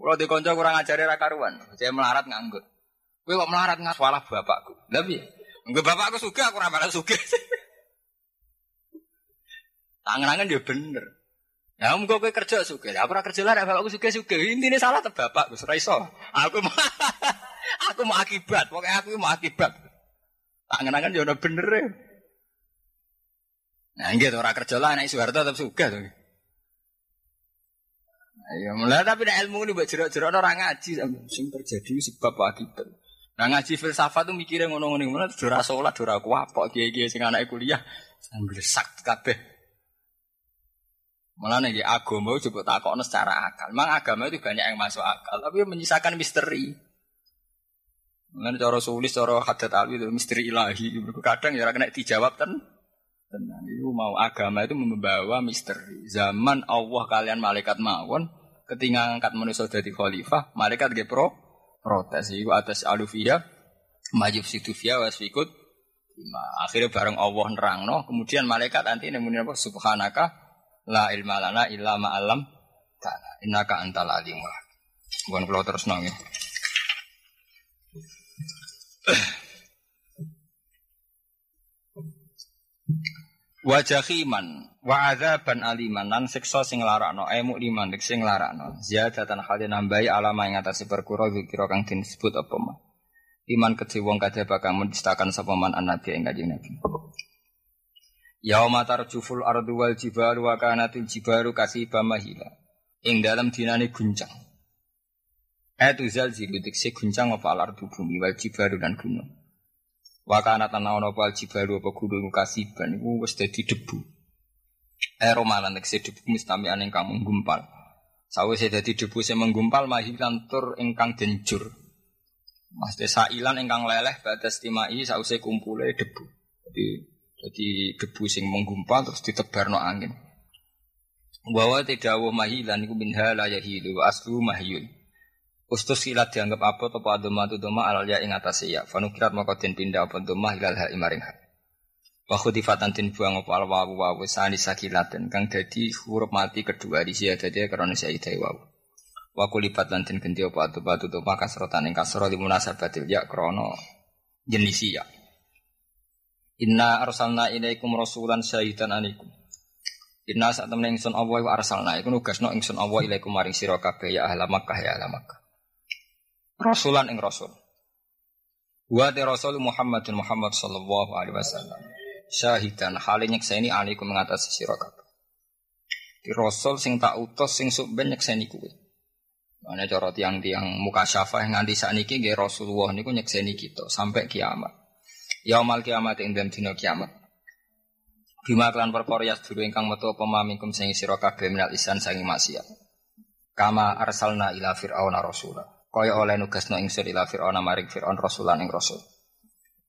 S1: Kalau di konco kurang ajari rakaruan, saya melarat nganggur. Kowe kok melarat ngaswalah bapakku. Lah piye? Enggak bapakku suka, aku ora suka. Tangan-tangan dia bener. Ya om gue kerja suka. Aku kerja lah, bapakku suka suka. Intinya salah tuh bapak, gue iso. Aku mau, aku mau akibat. Pokoknya aku mau akibat. Tangan-tangan dia udah bener ya. Nah, gitu orang kerja lah, anak Soeharto tetap suka tuh. Ya mulai tapi nek ilmu ini buat jerok-jerok orang ngaji sing terjadi sebab akibat. Nah ngaji filsafat tuh mikirnya ngono-ngono ngono dora salat dora kuapok kiai-kiai sing anake kuliah sambil sak kabeh. Malah nih agama coba takokno secara akal. Memang agama itu banyak yang masuk akal, tapi menyisakan misteri. Mengenai cara sulis, cara hadat alwi itu misteri ilahi. Kadang ya kena dijawab kan. Tenang, itu mau agama itu membawa misteri. Zaman Allah kalian malaikat mawon, ketika angkat manusia jadi khalifah, malaikat ge pro protes. Iku atas alufiyah, majib situfiyah wasfikut. Akhirnya bareng Allah nerangno, kemudian malaikat nanti nemuin apa? Subhanaka la ilma lana illa ma alam kana innaka antal alim Bukan kalau terus nangis. Wajahiman. Wa adzaban aliman. Lan siksa sing larakno. Emu liman dik sing larakno. Ziyadatan hale nambahi alama ing atase perkara zikira kang disebut apa mah iman kedhe wong kadhe bakal mendistakan sapa man annabi ing kanjeng nabi. Yauma tarjuful ardu wal jibalu wa kanatil jibaru kasiba mahila. Ing dalam dinane guncang. Etu zalzilu dikse guncang apa al ardu bumi wal jibaru dan gunung Wakana tanah ono pal jibalu apa gunung kasiban iku wis dadi debu. Ero malan tekse debu mustami aneng kang menggumpal. Sawise dadi debu sing menggumpal mahilan tur ingkang denjur. Mas desa ilan ingkang leleh batas timai sause kumpule debu. Jadi jadi debu sing menggumpal terus ditebarno angin. Bahwa tidak mahilan iku minha la yahilu aslu mahyun. Ustus silat dianggap apa topa doma tu doma alal ya ing atas ya. Fanukirat maka den pindah apa doma hilal ha imaring ha. Wa khudifatan tin buang apa al wawu wawu sani sakilaten kang dadi huruf mati kedua di sia dadi karena sayyidai wawu. Wa kulibat lan den ganti apa atu batu doma kasrotan ing kasro di munasabatil ya krono jenisi ya. Inna arsalna ilaikum rasulan syahidan anikum. Inna saat temen ingsun Allah wa arsalna iku nugasno ingsun Allah ilaikum maring sira ya ahla Makkah ya ahla Makkah. Rasulan ing Rasul. Wa de Rasul Muhammadun Muhammad sallallahu alaihi wasallam. Syahidan hale nyekseni alaikum mengatasi sira kabeh. Di Rasul sing tak utus sing sok ben nyekseni kuwe. Mana cara tiang-tiang muka syafah nganti sakniki nggih Rasulullah niku nyekseni kita sampai kiamat. Yaumal kiamat ing dina kiamat. Bima klan perkara yas dulu ingkang metu apa mamikum sing sira kabeh minal isan sangi maksiat. Kama arsalna ila fir'auna rasula. Kaya oleh nugasno ingsun ila fir'auna maring fir'aun rasulan ing rasul.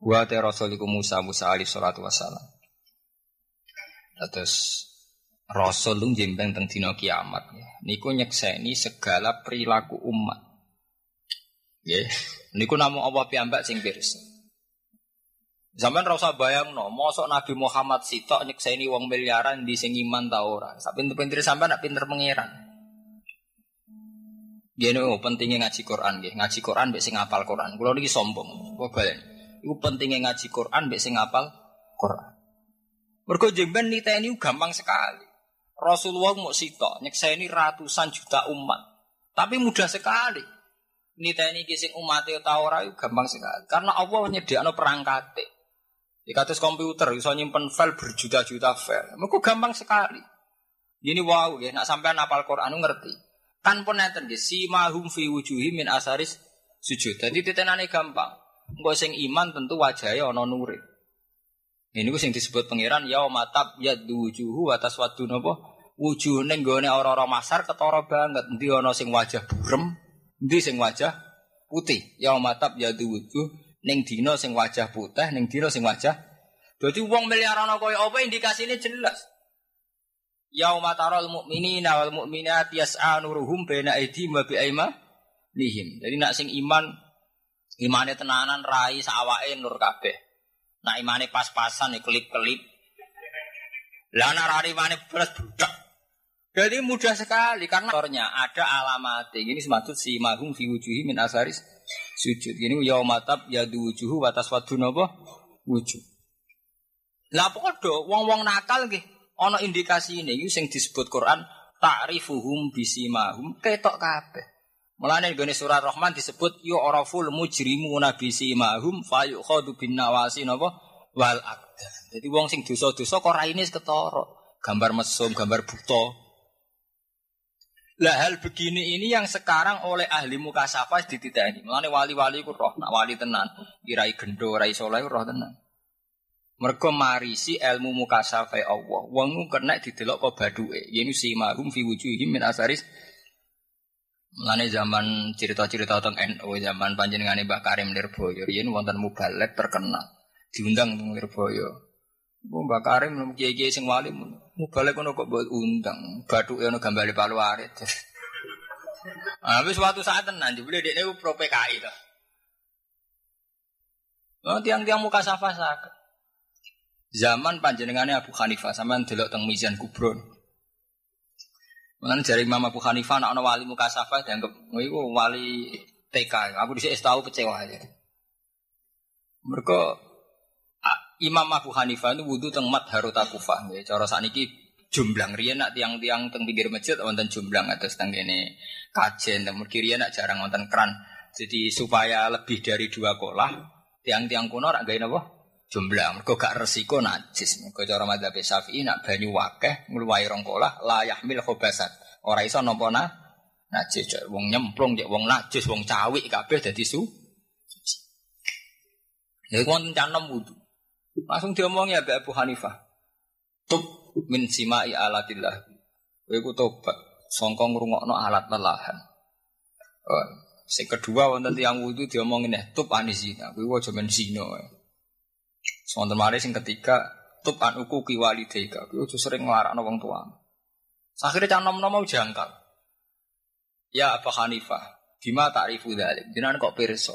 S1: Wa te rasul iku Musa Musa alaihi salatu wassalam. Terus Rasul lu jembeng teng dina kiamat. Niku nyekseni segala perilaku umat. Nggih. Niku namung Allah piyambak sing pirsa. Zaman rasa bayang no, mosok Nabi Muhammad sitok nyekseni wong miliaran di sing iman ta ora. Sak pinter-pinter nak pinter pangeran. Gini oh, pentingnya ngaji Quran nggih. Ngaji Quran mbek sing ngapal Quran. Kulo niki sombong. Kok balen. Iku pentingnya ngaji Quran mbek sing ngapal Quran. Mergo jemben niteni gampang sekali. Rasulullah mau sitok nyekseni ratusan juta umat. Tapi mudah sekali. Niteni kising umat itu tahu rayu gampang sekali. Karena Allah nyediakno perangkat. Di atas komputer bisa nyimpen file berjuta-juta file. Mereka gampang sekali. Ini wow ya, nak sampai napal Quran ngerti. Tanpa nenten ya, si mahum fi wujuhi min asaris sujud. Jadi titenane gampang. Engko sing iman tentu wajahnya ono nuri. Ini gue sing disebut pangeran ya matab ya wujuhu atas wadu nopo wujuh neng gone orang-orang masar ketara banget. Ndi ana sing wajah burem, ndi sing wajah putih. Ya matab ya wujuh neng dino sing wajah putih, neng dino sing wajah. Jadi uang miliaran kaya apa indikasinya jelas. Yauma taral mu'minina wal mu'minat yas'a nuruhum baina aydihim wa bi nihim. Jadi nak sing iman imane tenanan rai sawake nur kabeh. Nak imane pas-pasan ya kelip-kelip. Lah nak rari imane belas budak. Jadi mudah sekali karena orangnya ada alamat. Ini semaksud si mahum fi wujuhi min asaris sujud. Ini yaumatab yadu wujuhu watas wadu nopo wujud. Lah podo wong-wong nakal nggih ana indikasi ini sing disebut Quran ta'rifuhum bisimahum ketok kabeh. Mulane gone surat Rahman disebut yu araful mujrimuna bisimahum fayukhadu bin nawasi napa wal aqdan. Jadi wong sing dosa-dosa kok raine ketara. Gambar mesum, gambar buta, lah hal begini ini yang sekarang oleh ahli muka sapa dititeni. Mulane wali-wali ku roh, nak wali tenan, kirai gendo, rai soleh roh tenan. Mergo marisi ilmu muka sapa Allah. Wong kena didelok kok baduke. Yeni si mahum fi wujuhim min asaris Mulane zaman cerita-cerita tentang NU zaman panjenengane Mbah Karim Nirboyo yen wonten mubalek terkenal diundang teng Nirboyo. Mbak Karim nemu kiai kiai sing wali mau balik kono kok buat undang, batu ono gambale palu arit. Habis suatu saat tenan jebule dekne pro PKI lah. Oh, tiang-tiang muka safa sakit. Zaman panjenengannya Abu Hanifah sampean delok teng Mizan Kubron. Mengenai jari Imam Abu Hanifah anak wali muka safa dianggap iku wali TK. Aku di sini tahu kecewa aja. Mereka Imam Abu Hanifah itu wudhu teng mat haruta kufah. Ya, cara ini jumblang riyen nak tiang-tiang teng pinggir masjid wonten jumblang atas teng kene kajen teng mergi riyen nak jarang wonten kran. Jadi supaya lebih dari dua kolah tiang-tiang kuno rak gawe napa? Jumblang. Mergo gak resiko najis. Mergo cara madzhab Syafi'i nak banyu wakeh ngluwahi rong kolah la yahmil khobasat. Ora iso nampa na najis. Wong nyemplung, wong najis, wong cawik kabeh dadi su. Ya wonten canem wudhu. Langsung diomong ya Abu Hanifah. Tub min simai alatillah. Kowe ku tobat songkong ngrungokno alat lelahan. Oh, sing kedua wonten tiyang wudu diomongin ya tub anisina. Kowe aja men zina. Wonten mari sing ketiga tub an uku ki walidayka. Aja sering nglarakno wong tua. Akhirnya cang nom-nom jangkal. Ya Abu Hanifah, bima ta'rifu dzalik? Jenengan kok pirsa?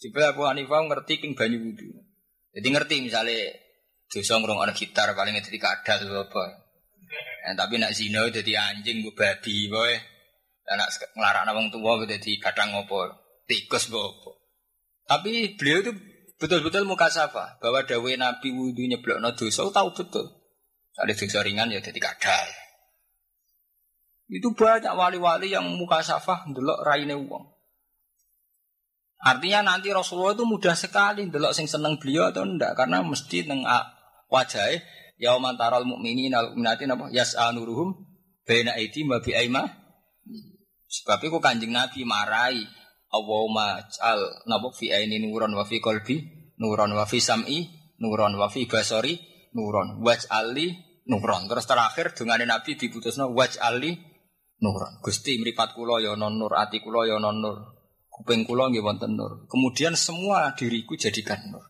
S1: Jebul Abu Hanifah ngerti king banyu wudu. Jadi ngerti misalnya dosa ada gitar paling jadi kadal apa. Ya, tapi nak zina jadi anjing gue babi boy. Dan nak ngelarang wong tua jadi kadang ngopo tikus bopo. Tapi beliau itu betul-betul muka safa bahwa dawe Nabi wudhu nyeblok no dosa tahu betul. Ada dosa ringan ya jadi kadal. Itu banyak wali-wali yang muka safa ndelok raine wong. Artinya nanti Rasulullah itu mudah sekali delok sing seneng beliau atau enggak karena mesti neng wajah yauman taral mukminin al mu'minatin apa yas'a nuruhum baina aidi ma bi aima Sebab itu kanjeng Nabi marai Allahumma al nabok fi aini nuron wa fi kolbi nuron wa fi sam'i nuron wa fi basori nuron ali nuron. Terus terakhir dengan Nabi diputusno ali nuron. Gusti mripat kula ya non nur, ati kula ya non nur. Kuping kula nggih wonten nur. Kemudian semua diriku jadikan nur.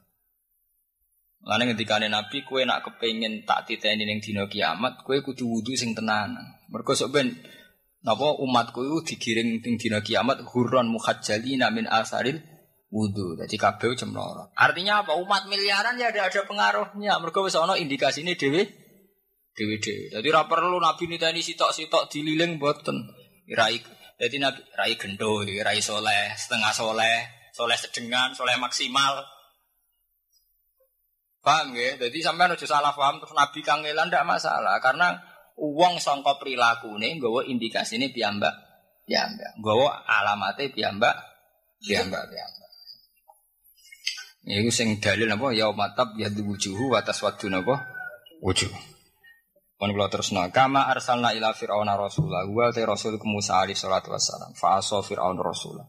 S1: Lalu ketika Nabi, kue nak kepengen tak titeni ning dino kiamat, kue kudu wudhu sing tenanan. Mergo sok ben napa umatku itu digiring ning dino kiamat hurron muhajjalina min asaril wudhu. Jadi kabeh cemloro. Artinya apa? Umat miliaran ya ada ada pengaruhnya. Mergo wis ana indikasine dhewe dhewe dhewe. Jadi ora perlu Nabi niteni sitok-sitok dililing boten. Rai jadi Nabi rai gendo, rai soleh, setengah soleh, soleh sedengan, soleh maksimal. Paham ya? Jadi sampai nuju salah paham terus Nabi kangelan tidak masalah karena uang songkok perilaku ini gue indikasi ini piambak piambak gue alamatnya piambak piambak piambak ini sing dalil apa? Ya matab ya wujuhu atas waktu apa? Wujuh. Kan kula terusna kama arsalna ila fir'auna rasula wa ta rasul ke Musa alaihi salatu wassalam. Fa aso fir'aun rasula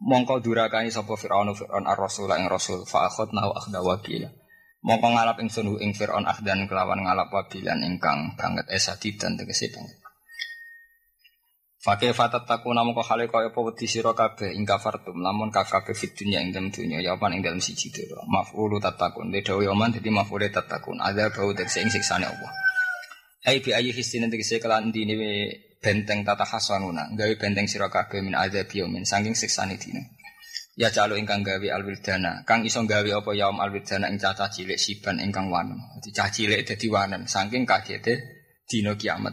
S1: mongko durakani sapa fir'aun fir'aun ar-rasula ing rasul. Fa akhadna wa akhda wakila Mongko ngalap ing sunu ing Fir'aun ahdan kelawan ngalap wabilan ingkang banget esadidan tegese banget. Fakih fatat taku namu kau hale kau apa wedi sira kabeh ing kafartum lamun kabeh fit dunya ing dalam dunya ya apa ing dalam siji dhewe. Maf'ulu tatakun de dawa yaman dadi maf'ule tatakun ada bau tegese ing siksane Allah. Ai bi ayi hisin tegese kelan dine benteng tata hasanuna gawe benteng sira kabeh min adzab yamin saking siksane dina. Ya calo ingkang gawe alwildana, kang iso gawe apa yaum alwildana ing cacah cilik siban ingkang wanem. Dadi cah cilik dadi wanem saking kagete dina kiamat.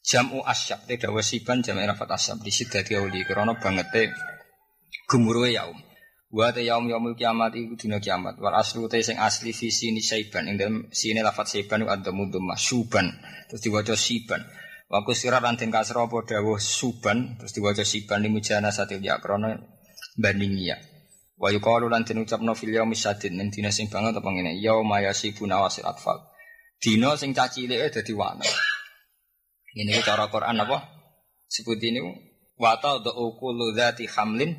S1: Jamu asyab te dawa siban jam rafat asyab di sidati auli krana bangete gemuruhe yaum. Wa te yaum yaumul kiamat iku dina kiamat. Wal aslu te sing asli fi sini saiban ing dalem sini lafat saiban ada mudhum suban. Terus diwaca siban. Wa kusira lan den kasra apa dawuh suban terus diwaca siban limujana satil ya krana banding ya. Wa yuqalu lan den ucapno fil yaumi syadid ning dina sing banget apa ngene yauma yasibuna wasil atfal. Dina sing cacilike dadi wana. Ini ku cara Quran apa? Sebut ini wa ta'dhu kullu dzati hamlin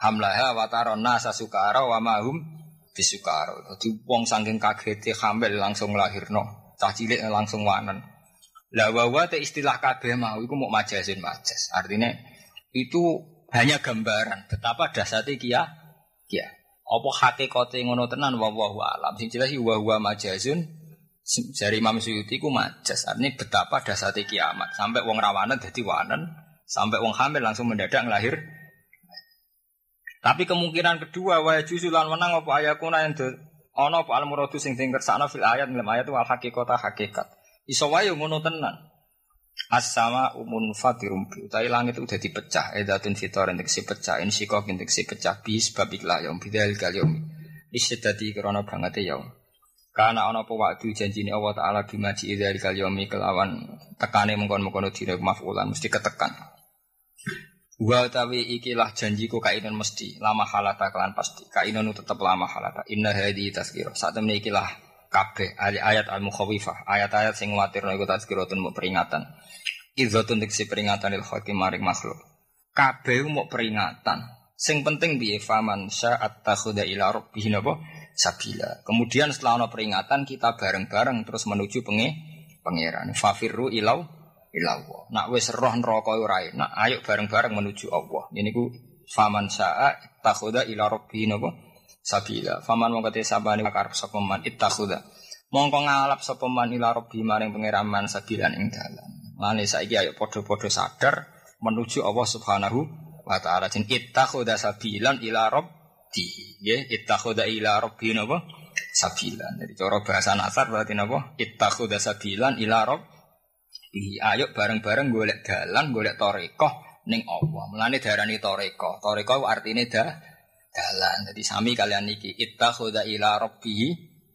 S1: hamlaha wa taron nasa sukara wa mahum bisukara. Dadi wong saking kagete hamil langsung lahirno, cah cilik langsung wanen. Lah wa te istilah kabeh mau iku mau majasin majas. Artinya itu hanya gambaran betapa dasarnya kia kia. Apa hakikate ngono tenan wa wa alam. Sing jelas wa wa majazun dari Imam Suyuti ku majas. Artinya betapa dasarnya kiamat. Sampai wong rawanan jadi wanen, sampai wong hamil langsung mendadak lahir. Tapi kemungkinan kedua wa juzulan menang apa ayakuna yang ana apa al muradu sing sing kersakno fil ayat dalam ayat itu al hakikata hakikat. Iso wae ngono tenan. As-sama umun fatirum bi. Utai langit udah dipecah. Edatun fitor untuk si pecah insikok untuk si pecah bis babiklah yaum bidal kal yaum isyadati banget yaum karena ana apa waktu janjine Allah taala bimaji idzal kal yaumi kelawan tekane mengkon-mengkon dina mafulan mesti ketekan. Wa tawi ikilah janjiku kainan mesti lama halata kelan pasti. Kainan tetap lama halata. Inna hadi tazkira saat temne ikilah kabeh ayat al mukhawifah ayat-ayat sing kuwatirno iku tazkiratun peringatan Idzatun si peringatan il hakim maring makhluk. Kabeh mau peringatan. Sing penting biye faman sa'at takhuda ila rabbih napa sabila. Kemudian setelah ono peringatan kita bareng-bareng terus menuju penge pangeran. Fafirru ilau ilau. Nak wis roh neraka ora nak ayo bareng-bareng menuju Allah. Ini ku faman sa'at takhuda ila rabbih sabila. Faman mongko te sabane karep sapa man ittakhudha. Mongko ngalap sapa man ila rabbi maring pangeran man sabilan ing dalan. Lane saiki ayo podo-podo sadar menuju Allah Subhanahu wa taala. Jin ittakhudha sabilan ila rabbi. Nggih, ittakhudha ila rabbi napa? Sabilan. Jadi cara bahasa nasar berarti napa? Ittakhudha sabilan ila rabbi. Ayo bareng-bareng golek dalan, golek tarekah ning Allah. Mulane darani tarekah. Tarekah artine dah dalan. Jadi sami kalian niki ittakhudha ila rabbi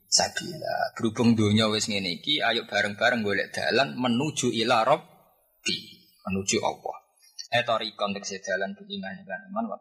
S1: sabila. Berhubung dunia wis ngene iki, ayo bareng-bareng golek dalan menuju ila Rabbi, menuju Allah. Eh tarikon tegese dalan beriman kan iman wa